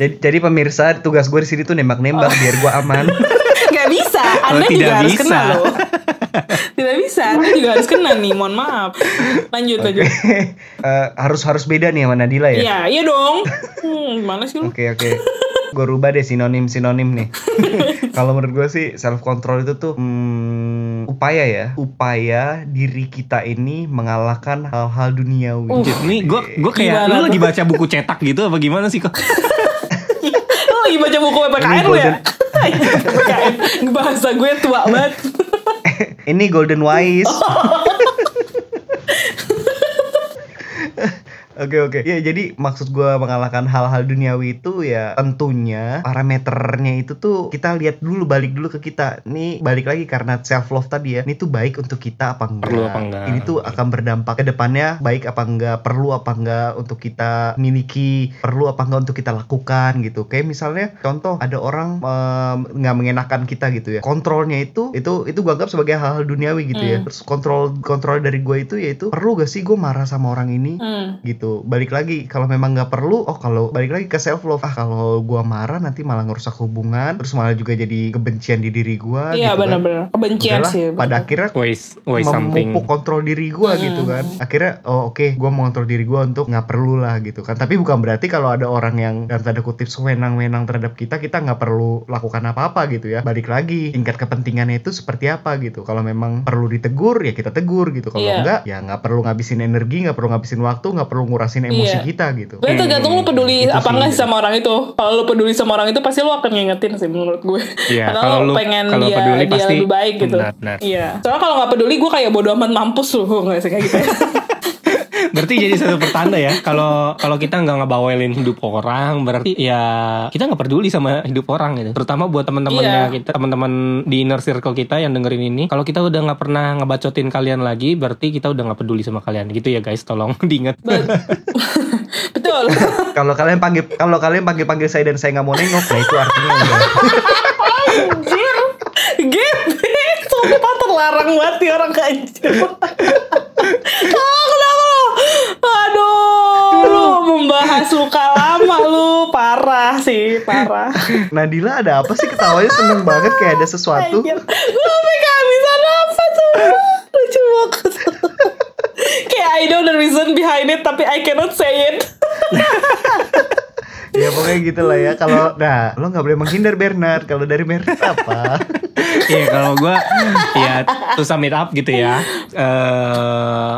jadi, jadi pemirsa tugas gue di sini tuh nembak-nembak biar gue aman. (laughs) Gak bisa, Anda Oh, juga tidak harus bisa. kena loh. tidak bisa, Anda juga harus kena nih, mohon maaf. Lanjut lanjut. Eh, harus harus beda nih sama Nadila ya. Iya, iya dong. Hmm, gimana sih lu? Oke oke. gue rubah deh sinonim sinonim nih. Kalau menurut gue sih self control itu tuh hmm, upaya ya, upaya diri kita ini mengalahkan hal-hal duniawi. Anjir, nih gue gue kayak Gimana lu lagi baca buku cetak gitu apa gimana sih kok? (laughs) Lu lagi baca buku PPKN lu ya? PPKN. (laughs) Bahasa gue tua banget. (laughs) Ini Golden Wise. Oke oke. Ya jadi maksud gua mengalahkan hal-hal duniawi itu ya tentunya parameternya itu tuh kita lihat dulu balik dulu ke kita. Nih balik lagi karena self love tadi ya. Ini tuh baik untuk kita apa enggak? Perlu apa enggak? Ini tuh akan berdampak ke depannya baik apa enggak? Perlu apa enggak untuk kita miliki? Perlu apa enggak untuk kita lakukan gitu. Kayak misalnya contoh ada orang nggak mengenakan kita gitu ya. Kontrolnya itu itu itu gua anggap sebagai hal-hal duniawi gitu ya. Terus kontrol kontrol dari gua itu yaitu perlu gak sih gue marah sama orang ini? Hmm. gitu balik lagi kalau memang nggak perlu oh kalau balik lagi ke self love ah kalau gua marah nanti malah ngerusak hubungan terus malah juga jadi kebencian di diri gua Iya gitu kan. benar-benar. Kebencian Udahlah, sih. pada akhirnya Waste waste something. memupuk kontrol diri gua Hmm. gitu kan akhirnya oh oke gua mau kontrol diri gua untuk nggak perlu lah gitu kan tapi bukan berarti kalau ada orang yang dalam tanda kutip sewenang-wenang terhadap kita kita nggak perlu lakukan apa-apa gitu ya balik lagi tingkat kepentingannya itu seperti apa gitu kalau memang perlu ditegur ya kita tegur gitu kalau Iya. enggak ya nggak perlu ngabisin energi nggak perlu ngabisin waktu nggak perlu ngurasin emosi Iya. kita gitu Gue tergantung lu peduli Itu apa enggak sih sama orang itu. Kalau lu peduli sama orang itu pasti lu akan ngingetin sih menurut gue. Iya, Karena kalau lu lu- pengen kalau dia, peduli dia pasti lebih baik gitu. benar, benar. Iya. Soalnya kalau nggak peduli gue kayak bodo amat mampus lu (laughs) nggak sih kayak gitu. ya. (laughs) Berarti jadi satu pertanda ya kalau kalau kita nggak ngebawelin hidup orang berarti ya kita nggak peduli sama hidup orang gitu. Terutama buat teman-temannya Iya. kita, teman-teman di inner circle kita yang dengerin ini. Kalau kita udah nggak pernah ngebacotin kalian lagi, berarti kita udah nggak peduli sama kalian gitu ya guys. Tolong (laughs) diingat. Bet- (laughs) Betul. kalau kalian panggil kalau kalian panggil panggil saya dan saya nggak mau nengok nah itu artinya Anjir. Gitu. Sumpah terlarang banget nih orang. Ah, (laughs) kenapa lu? Aduh, lu membahas luka lama lu. Parah sih, parah. Nadila ada apa sih ketawanya seneng banget kayak ada sesuatu. Gue sampai kehabisan apa tuh. Lucu banget. Kayak I know the reason behind it, tapi I cannot say it. (laughs) ya pokoknya gitu lah ya. Kalau nah lo nggak boleh menghindar Bernard. Kalau dari Bernard apa? (laughs) Iya kalau gue ya to sum it up gitu ya.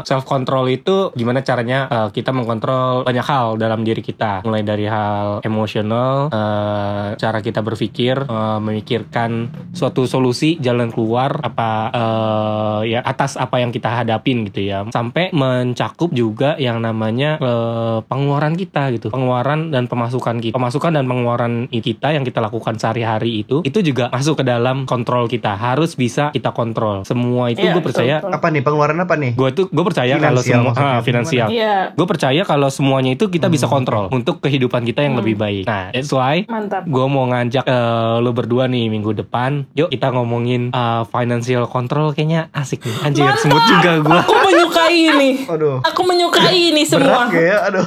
Self control itu gimana caranya eh, kita mengkontrol banyak hal dalam diri kita. Mulai dari hal emosional eh, cara kita berpikir eh, memikirkan suatu solusi jalan keluar apa eh, ya atas apa yang kita hadapin gitu ya. Sampai mencakup juga yang namanya eh, pengeluaran kita gitu. Pengeluaran dan pemasukan kita. Pemasukan dan pengeluaran kita yang kita lakukan sehari-hari itu itu juga masuk ke dalam kontrol kita. Harus bisa kita kontrol. Semua itu Iya, gue percaya betul, apa nih pengeluaran apa nih? Gue tuh gue percaya kalau semua maksudnya, ah, finansial. Iya, gue percaya kalau semuanya itu kita bisa kontrol untuk kehidupan kita yang lebih baik. Nah that's why mantap. gue mau ngajak eh, lo berdua nih minggu depan. Yuk kita ngomongin eh, financial control kayaknya asik nih. Anjir Mantap. semut juga gue Aku menyukai ini. aduh. Aku menyukai ini semua. berat ya aduh.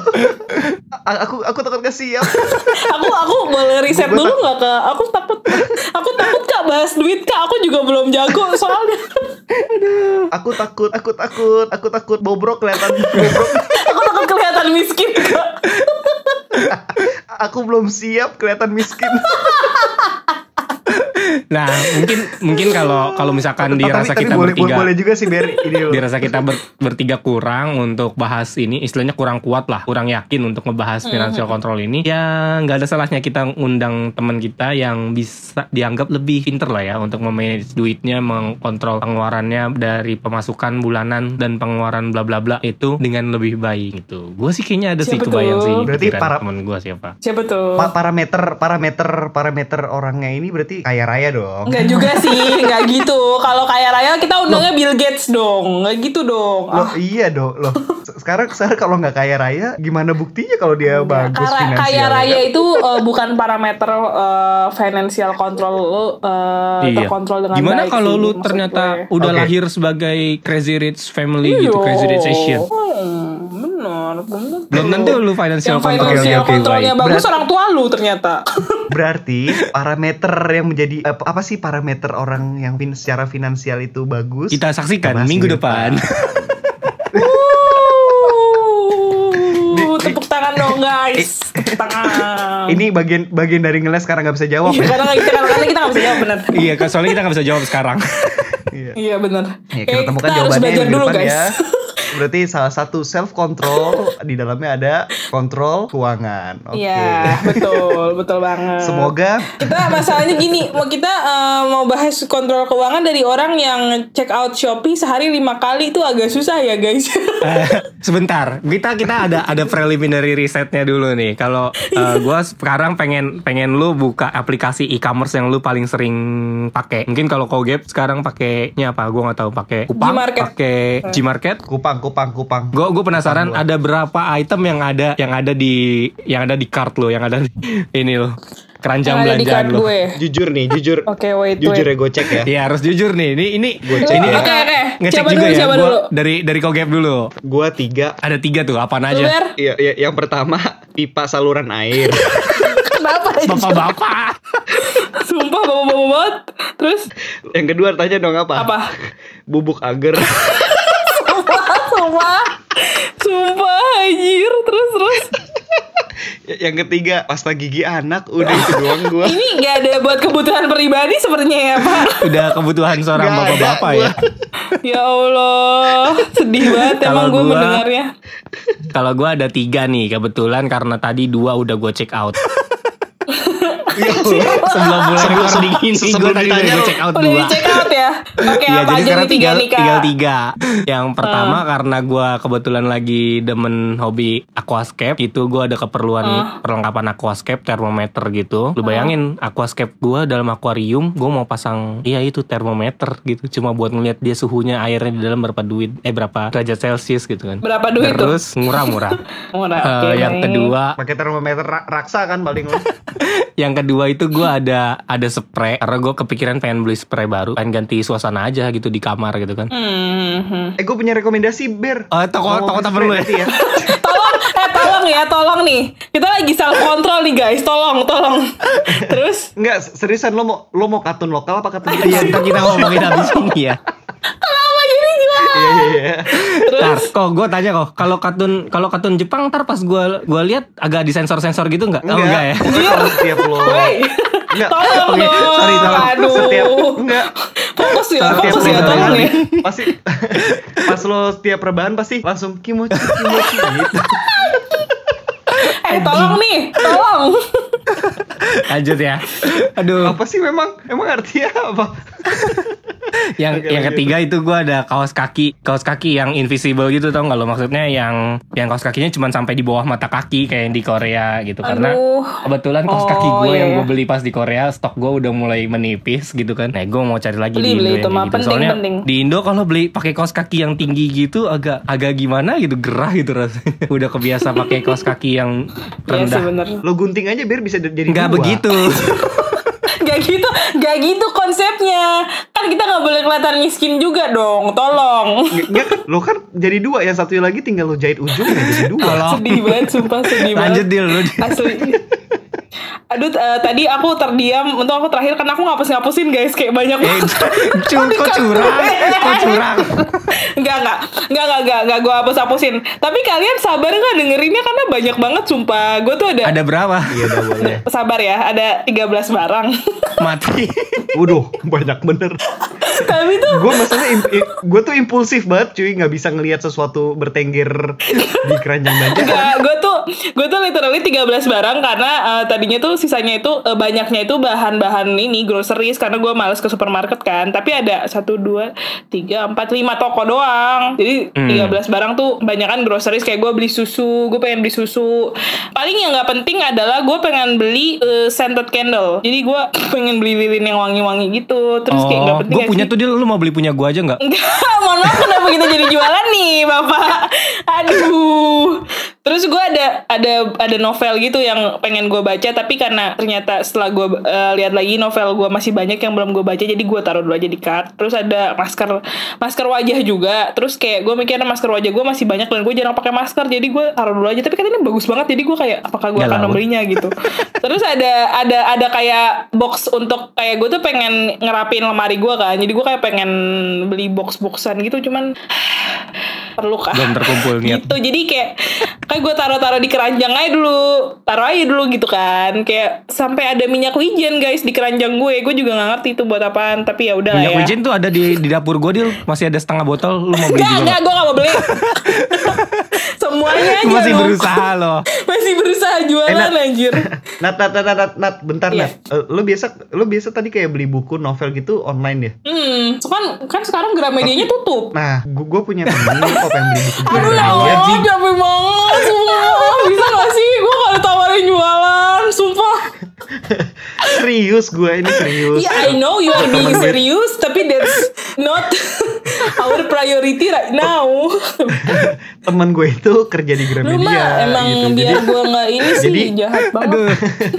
(laughs) A- aku aku takut gak siap (laughs) aku aku boleh riset dulu nggak kak? Aku takut aku takut kak bahas duit kak. Aku juga belum jago soalnya. aku takut aku takut aku takut bobrok kelihatan bobrok (laughs) aku takut kelihatan miskin kak. (laughs) aku belum siap kelihatan miskin nah mungkin mungkin kalau kalau misalkan Tapi- dirasa tapi kita boleh, bertiga boleh juga sih Ber ini dirasa kita ber- bertiga kurang untuk bahas ini istilahnya kurang kuat lah kurang yakin untuk ngebahas financial control ini ya nggak ada salahnya kita undang teman kita yang bisa dianggap lebih pinter lah ya untuk memanage duitnya mengkontrol pengeluarannya dari pemasukan bulanan dan pengeluaran bla bla bla itu dengan lebih baik gitu gue sih kayaknya ada sih Siapa kebayang tuh? sih Berarti para- temen gue siapa Siapa tuh? Pa- parameter parameter parameter orangnya ini berarti kaya raya dong Enggak juga sih, enggak gitu. Kalau kaya raya kita undangnya Bill Gates dong. Enggak gitu dong. Loh Ah, iya dong loh. Se- Sekarang sekarang kalau nggak kaya raya gimana buktinya kalau dia bagus Kara- finansialnya? kaya raya kan? itu eh, bukan parameter eh, financial control lu eh, Iya. terkontrol dengan Gimana baik kalau sih, lu ternyata gue. udah Oke. lahir sebagai crazy rich family gitu, Iya. crazy rich Asian? Hmm, benar. Belum tentu lu financial Yang control financial Oke, oke, oke, controlnya baik. bagus Berat- orang tua lu ternyata. (laughs) Berarti parameter yang menjadi apa, apa sih parameter orang yang fin- secara finansial itu bagus? Kita saksikan minggu depan. (laughs) depan. Tepuk tangan dong guys. Tepuk tangan. Ini bagian bagian dari ngeles sekarang nggak bisa jawab Iya, ya. karena kita karena kita nggak bisa jawab benar. (laughs) Iya, soalnya kita nggak bisa jawab sekarang. Iya. Iya benar. Ya, Eh, kita temukan harus jawabannya belajar dulu guys. ya. Berarti salah satu self control di dalamnya ada kontrol keuangan. Oke. Iya betul betul banget. Semoga kita masalahnya gini mau kita eh, mau bahas kontrol keuangan dari orang yang check out Shopee sehari lima kali itu agak susah ya guys. Eh, sebentar, kita kita ada ada preliminary risetnya dulu nih. Kalau eh, (laughs) gua sekarang pengen pengen lu buka aplikasi e-commerce yang lu paling sering pakai. Mungkin kalau kau gap sekarang pakainya apa? Gua nggak tahu pakai Kupang, Gmarket. pakai Gmarket. kupang kupang kupang. Gue gue penasaran ada berapa item yang ada yang ada di yang ada di cart lo, yang ada di (laughs) ini lo. Keranjang Yang belanjaan lo. gue. Jujur nih, jujur. (laughs) Oke wait Jujur wait. ya gue cek ya. Iya harus jujur nih. Ini ini Gua cek ini ya. Oke, oke. ngecek Siapa juga dulu, ya. siapa Gua dulu? dari dari Kogep dulu. Gua tiga. Ada tiga tuh, apaan Lu, aja? Iya, iya, yang pertama pipa saluran air. (laughs) Kenapa? Bapak-bapak. Sumpah bawa-bawa banget. Terus yang kedua tanya dong apa? apa? Bubuk agar. Sumpah, sumpah. Anjir. Terus terus. yang ketiga pasta gigi anak. Udah itu doang gua. Ini nggak ada buat kebutuhan pribadi sepertinya ya Pak. Udah kebutuhan seorang bapak-bapak ya. Ya Allah, sedih banget Kalau emang gue gua- mendengarnya. Kalau gue ada tiga nih, kebetulan karena tadi dua udah gue check out. Ya Sebelum mulai Sebelum- recording ini, gue sebelum tadi udah ditanya gue lu- check out Udah dua. di check out ya. Oke, Iya, apa jadi aja sekarang nih tiga tinggal, nih Kak? tinggal tiga. Yang pertama karena gue kebetulan lagi demen hobi aquascape, itu gue ada keperluan perlengkapan aquascape, termometer gitu. Lu bayangin aquascape gue dalam akuarium, gue mau pasang, iya itu termometer gitu, cuma buat ngeliat dia suhunya airnya di dalam berapa duit, eh berapa derajat celcius gitu kan. Berapa duit? Terus murah-murah. (laughs) Murah. Eh, Oke, yang baik. kedua Pakai termometer ra- raksa kan paling (laughs) yang kedua itu gue ada ada spray karena gue kepikiran pengen beli spray baru pengen ganti suasana aja gitu di kamar gitu kan Hmm, hmm. Eh gue punya rekomendasi Ber. Oh, toko- Ngomong toko lu ya? ya. (laughs) tolong, eh tolong ya, tolong nih. Kita lagi self control nih guys, tolong, tolong. (laughs) Terus Enggak, seriusan lo mau lo mau kartun lokal apa kartun Iya, ntar kita ngomongin (laughs) habis ini ya. Iya iya iya. Ntar, kok gue tanya kok, kalau kartun kalau kartun Jepang ntar pas gue gua lihat agak disensor sensor gitu nggak? Oh, enggak ya? Kalau setiap lo Woi, Enggak. tolong Oke, dong. sorry, tolong. Aduh. Setiap enggak Fokus ya, setiap fokus ya, tolong ya. pasti (laughs) pas lo setiap rebahan pasti langsung kimochi kimochi gitu. Eh tolong nih, tolong. Lanjut ya. Aduh. Apa sih memang emang artinya apa? (laughs) yang Oke, yang lanjut. ketiga itu gue ada kaos kaki kaos kaki yang invisible gitu tau nggak lo maksudnya yang yang kaos kakinya cuma sampai di bawah mata kaki kayak yang di Korea gitu karena Aduh. kebetulan kaos Oh, kaki gue iya, yang iya. gue beli pas di Korea stok gue udah mulai menipis gitu kan nah gue mau cari lagi Beli, di Indo beli, itu mah gitu penting, soalnya penting. di Indo kalau beli pakai kaos kaki yang tinggi gitu agak agak gimana gitu gerah gitu rasanya (laughs) udah kebiasa pakai kaos kaki yang Iya rendah bener. Lo gunting aja biar bisa jadi nggak begitu (laughs) Gak gitu, gak gitu konsepnya. Kan kita gak boleh kelihatan miskin juga dong, tolong. Nggak, nggak, lo kan jadi dua, yang satu lagi tinggal lo jahit ujungnya jadi dua. kalau Sedih banget, sumpah sedih lanjut banget. deal lu Asli. Aduh, eh, tadi aku terdiam. Untuk aku terakhir karena aku ngapus-ngapusin guys, kayak banyak eh, banget. cu, kok curang kok curang Enggak, enggak. Enggak, enggak, enggak, enggak gue hapus-hapusin. Tapi kalian sabar nggak dengerinnya karena banyak banget sumpah. Gue tuh ada, ada berapa Iya udah boleh. sabar ya, ada 13 barang. (laughs) mati Waduh, banyak bener. Tapi tuh Gue i- gue tuh impulsif banget cuy, nggak bisa ngelihat sesuatu bertengger di keranjang belanja. Enggak, gue tuh gue tuh literally 13 barang karena eh, tadinya tuh sisanya itu eh, banyaknya itu bahan-bahan ini groceries karena gue males ke supermarket kan. Tapi ada satu dua tiga empat lima toko doang. Jadi Hmm. 13 barang tuh banyakan groceries kayak gue beli susu, gue pengen beli susu. Paling yang nggak penting adalah gue pengen beli eh, scented candle. Jadi gue (clears throat) pengen beli lilin yang wangi-wangi gitu. Terus kayak nggak Oh, penting gue punya sih? tuh dia lu mau beli punya gue aja nggak? Enggak, mohon maaf kenapa kita jadi jualan nih, Bapak? (laughs) Aduh. Terus gue ada ada ada novel gitu yang pengen gue baca tapi karena ternyata setelah gue eh, lihat lagi novel gue masih banyak yang belum gue baca jadi gue taruh dulu aja di cart. Terus ada masker masker wajah juga. Terus kayak gue mikirnya masker wajah gue masih banyak dan gue jarang pakai masker jadi gue taruh dulu aja. Tapi ini bagus banget jadi gue kayak apakah gue Ya akan membelinya gitu. (laughs) Terus ada ada ada kayak box untuk kayak gue tuh pengen ngerapin lemari gue kan. Jadi gue kayak pengen beli box boxan gitu cuman perlu kan Belum terkumpul (laughs) niat. gitu jadi kayak kayak gue taruh-taruh di keranjang aja dulu taruh aja dulu gitu kan kayak sampai ada minyak wijen guys di keranjang gue gue juga nggak ngerti itu buat apaan tapi ya udah Minyak ya wijen tuh ada di di dapur gue Dil. Masih ada setengah botol. Lu mau beli Enggak, juga nggak? gue gak mau beli (laughs) Semuanya aja Masih berusaha loh. (laughs) Masih berusaha jualan Nat. anjir (laughs) Nat, nat, nat, nat, nat, bentar Iya. Nat. Eh, lu biasa, lu biasa tadi kayak beli buku novel gitu online ya? Hmm, kan, kan sekarang Gramedianya tutup Nah, gue punya temen kok pengen beli buku (laughs) Aduh ya. Allah, capek banget Sumpah Bisa gak sih gue gak ditawarin jualan Sumpah Serius gue ini serius. Yeah, I know you are being serious Tapi that's not Our priority right now Temen gue itu kerja di Lu Gramedia mah emang gitu. biar Jadi gue gak ini sih jadi- Jahat banget Aduh.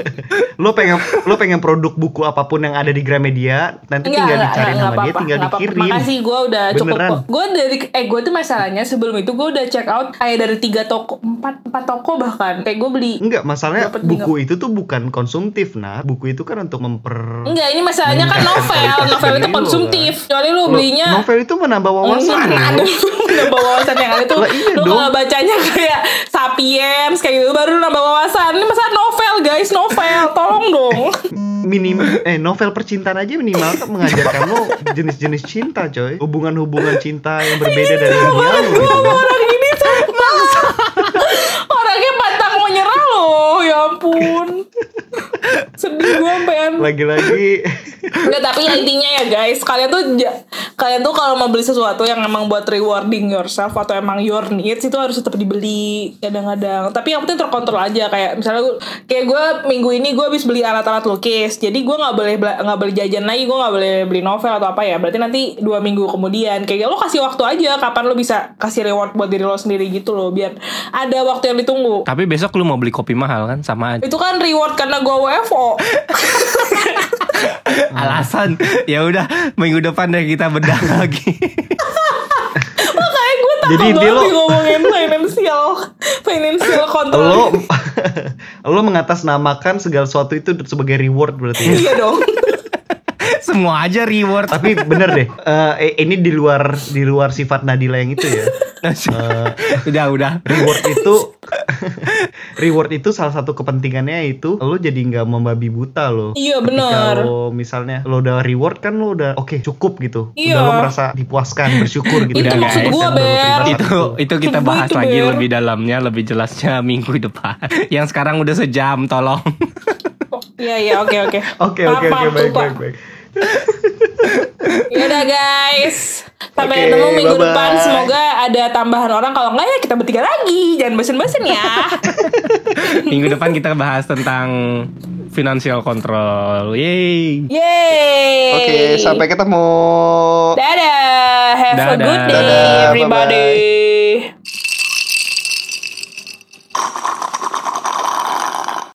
(laughs) lo pengen lo pengen produk buku apa pun yang ada di Gramedia nanti tinggal dicari nama dia tinggal nggak apa-apa. dikirim. Makasih gue udah cukup Beneran. kok. Gue dari eh gue tuh masalahnya sebelum itu gue udah check out kayak dari tiga toko empat empat toko bahkan kayak gue beli Enggak, masalahnya Dapet buku itu tuh bukan konsumtif, nah. Buku itu kan untuk memper Enggak, ini masalahnya kan novel. Novel itu lu, konsumtif. Kecuali lu Lo- belinya novel itu menambah wawasan. Mana lo. (laughs) ada nambah wawasan yang ada tuh iya Lu kalau bacanya kayak Sapiens Kayak gitu. Baru nambah wawasan. Ini masalah novel guys. Novel. Tolong dong. Minim eh novel percintaan aja minimal kan mengajarkan lo jenis-jenis cinta, coy. Hubungan-hubungan cinta yang berbeda dari dunia lo gitu kan. Orang ini sumpah Orangnya pantang mau nyerah loh Ya ampun. Sedih gue sampean Lagi-lagi. Nggak, tapi ya intinya ya guys, kalian tuh kalian tuh kalau mau beli sesuatu yang emang buat rewarding yourself atau emang your needs itu harus tetap dibeli kadang-kadang. Tapi yang penting terkontrol aja kayak misalnya gue kayak gue minggu ini gue habis beli alat-alat lukis, jadi gue nggak boleh nggak boleh jajan lagi, gue nggak boleh beli novel atau apa ya. Berarti nanti dua minggu kemudian kayak lo kasih waktu aja kapan lo bisa kasih reward buat diri lo sendiri gitu loh, biar ada waktu yang ditunggu. Tapi besok lu mau beli kopi mahal kan sama aja. Itu kan reward karena gue WFO. (laughs) (laughs) Alasan ya udah minggu depan deh kita bedah (laughs) lagi. Makanya gue takut Jadi banget dia lo- ngomongin financial Financial control lo (laughs) lo mengatasnamakan segala sesuatu itu sebagai reward berarti ya. Iya dong Semua aja reward. Tapi bener deh, eh, ini di luar di luar sifat Nadila yang itu ya. Eh, udah udah. reward itu reward itu salah satu kepentingannya itu lo jadi nggak membabi buta lo. Iya, benar. lo misalnya lo udah reward kan lo udah oke cukup gitu. Iya. Udah lo merasa dipuaskan, bersyukur gitu. Itu Udah, maksud baru Ber. itu itu kita bahas itu, lagi Ber. lebih dalamnya lebih jelasnya (laughs) minggu depan yang sekarang udah sejam tolong Iya iya oke oke (laughs) Oke oke oke baik baik baik. Yaudah guys. Sampai okay, minggu bye -bye. depan. Semoga ada tambahan orang. Kalau enggak ya kita bertiga lagi. Jangan bosen-bosen ya. (laughs) Minggu depan kita bahas tentang Financial control. Yay. Yay. Oke okay, sampai ketemu. Dadah. Have Dadah. a good day Dadah, everybody. Bye -bye.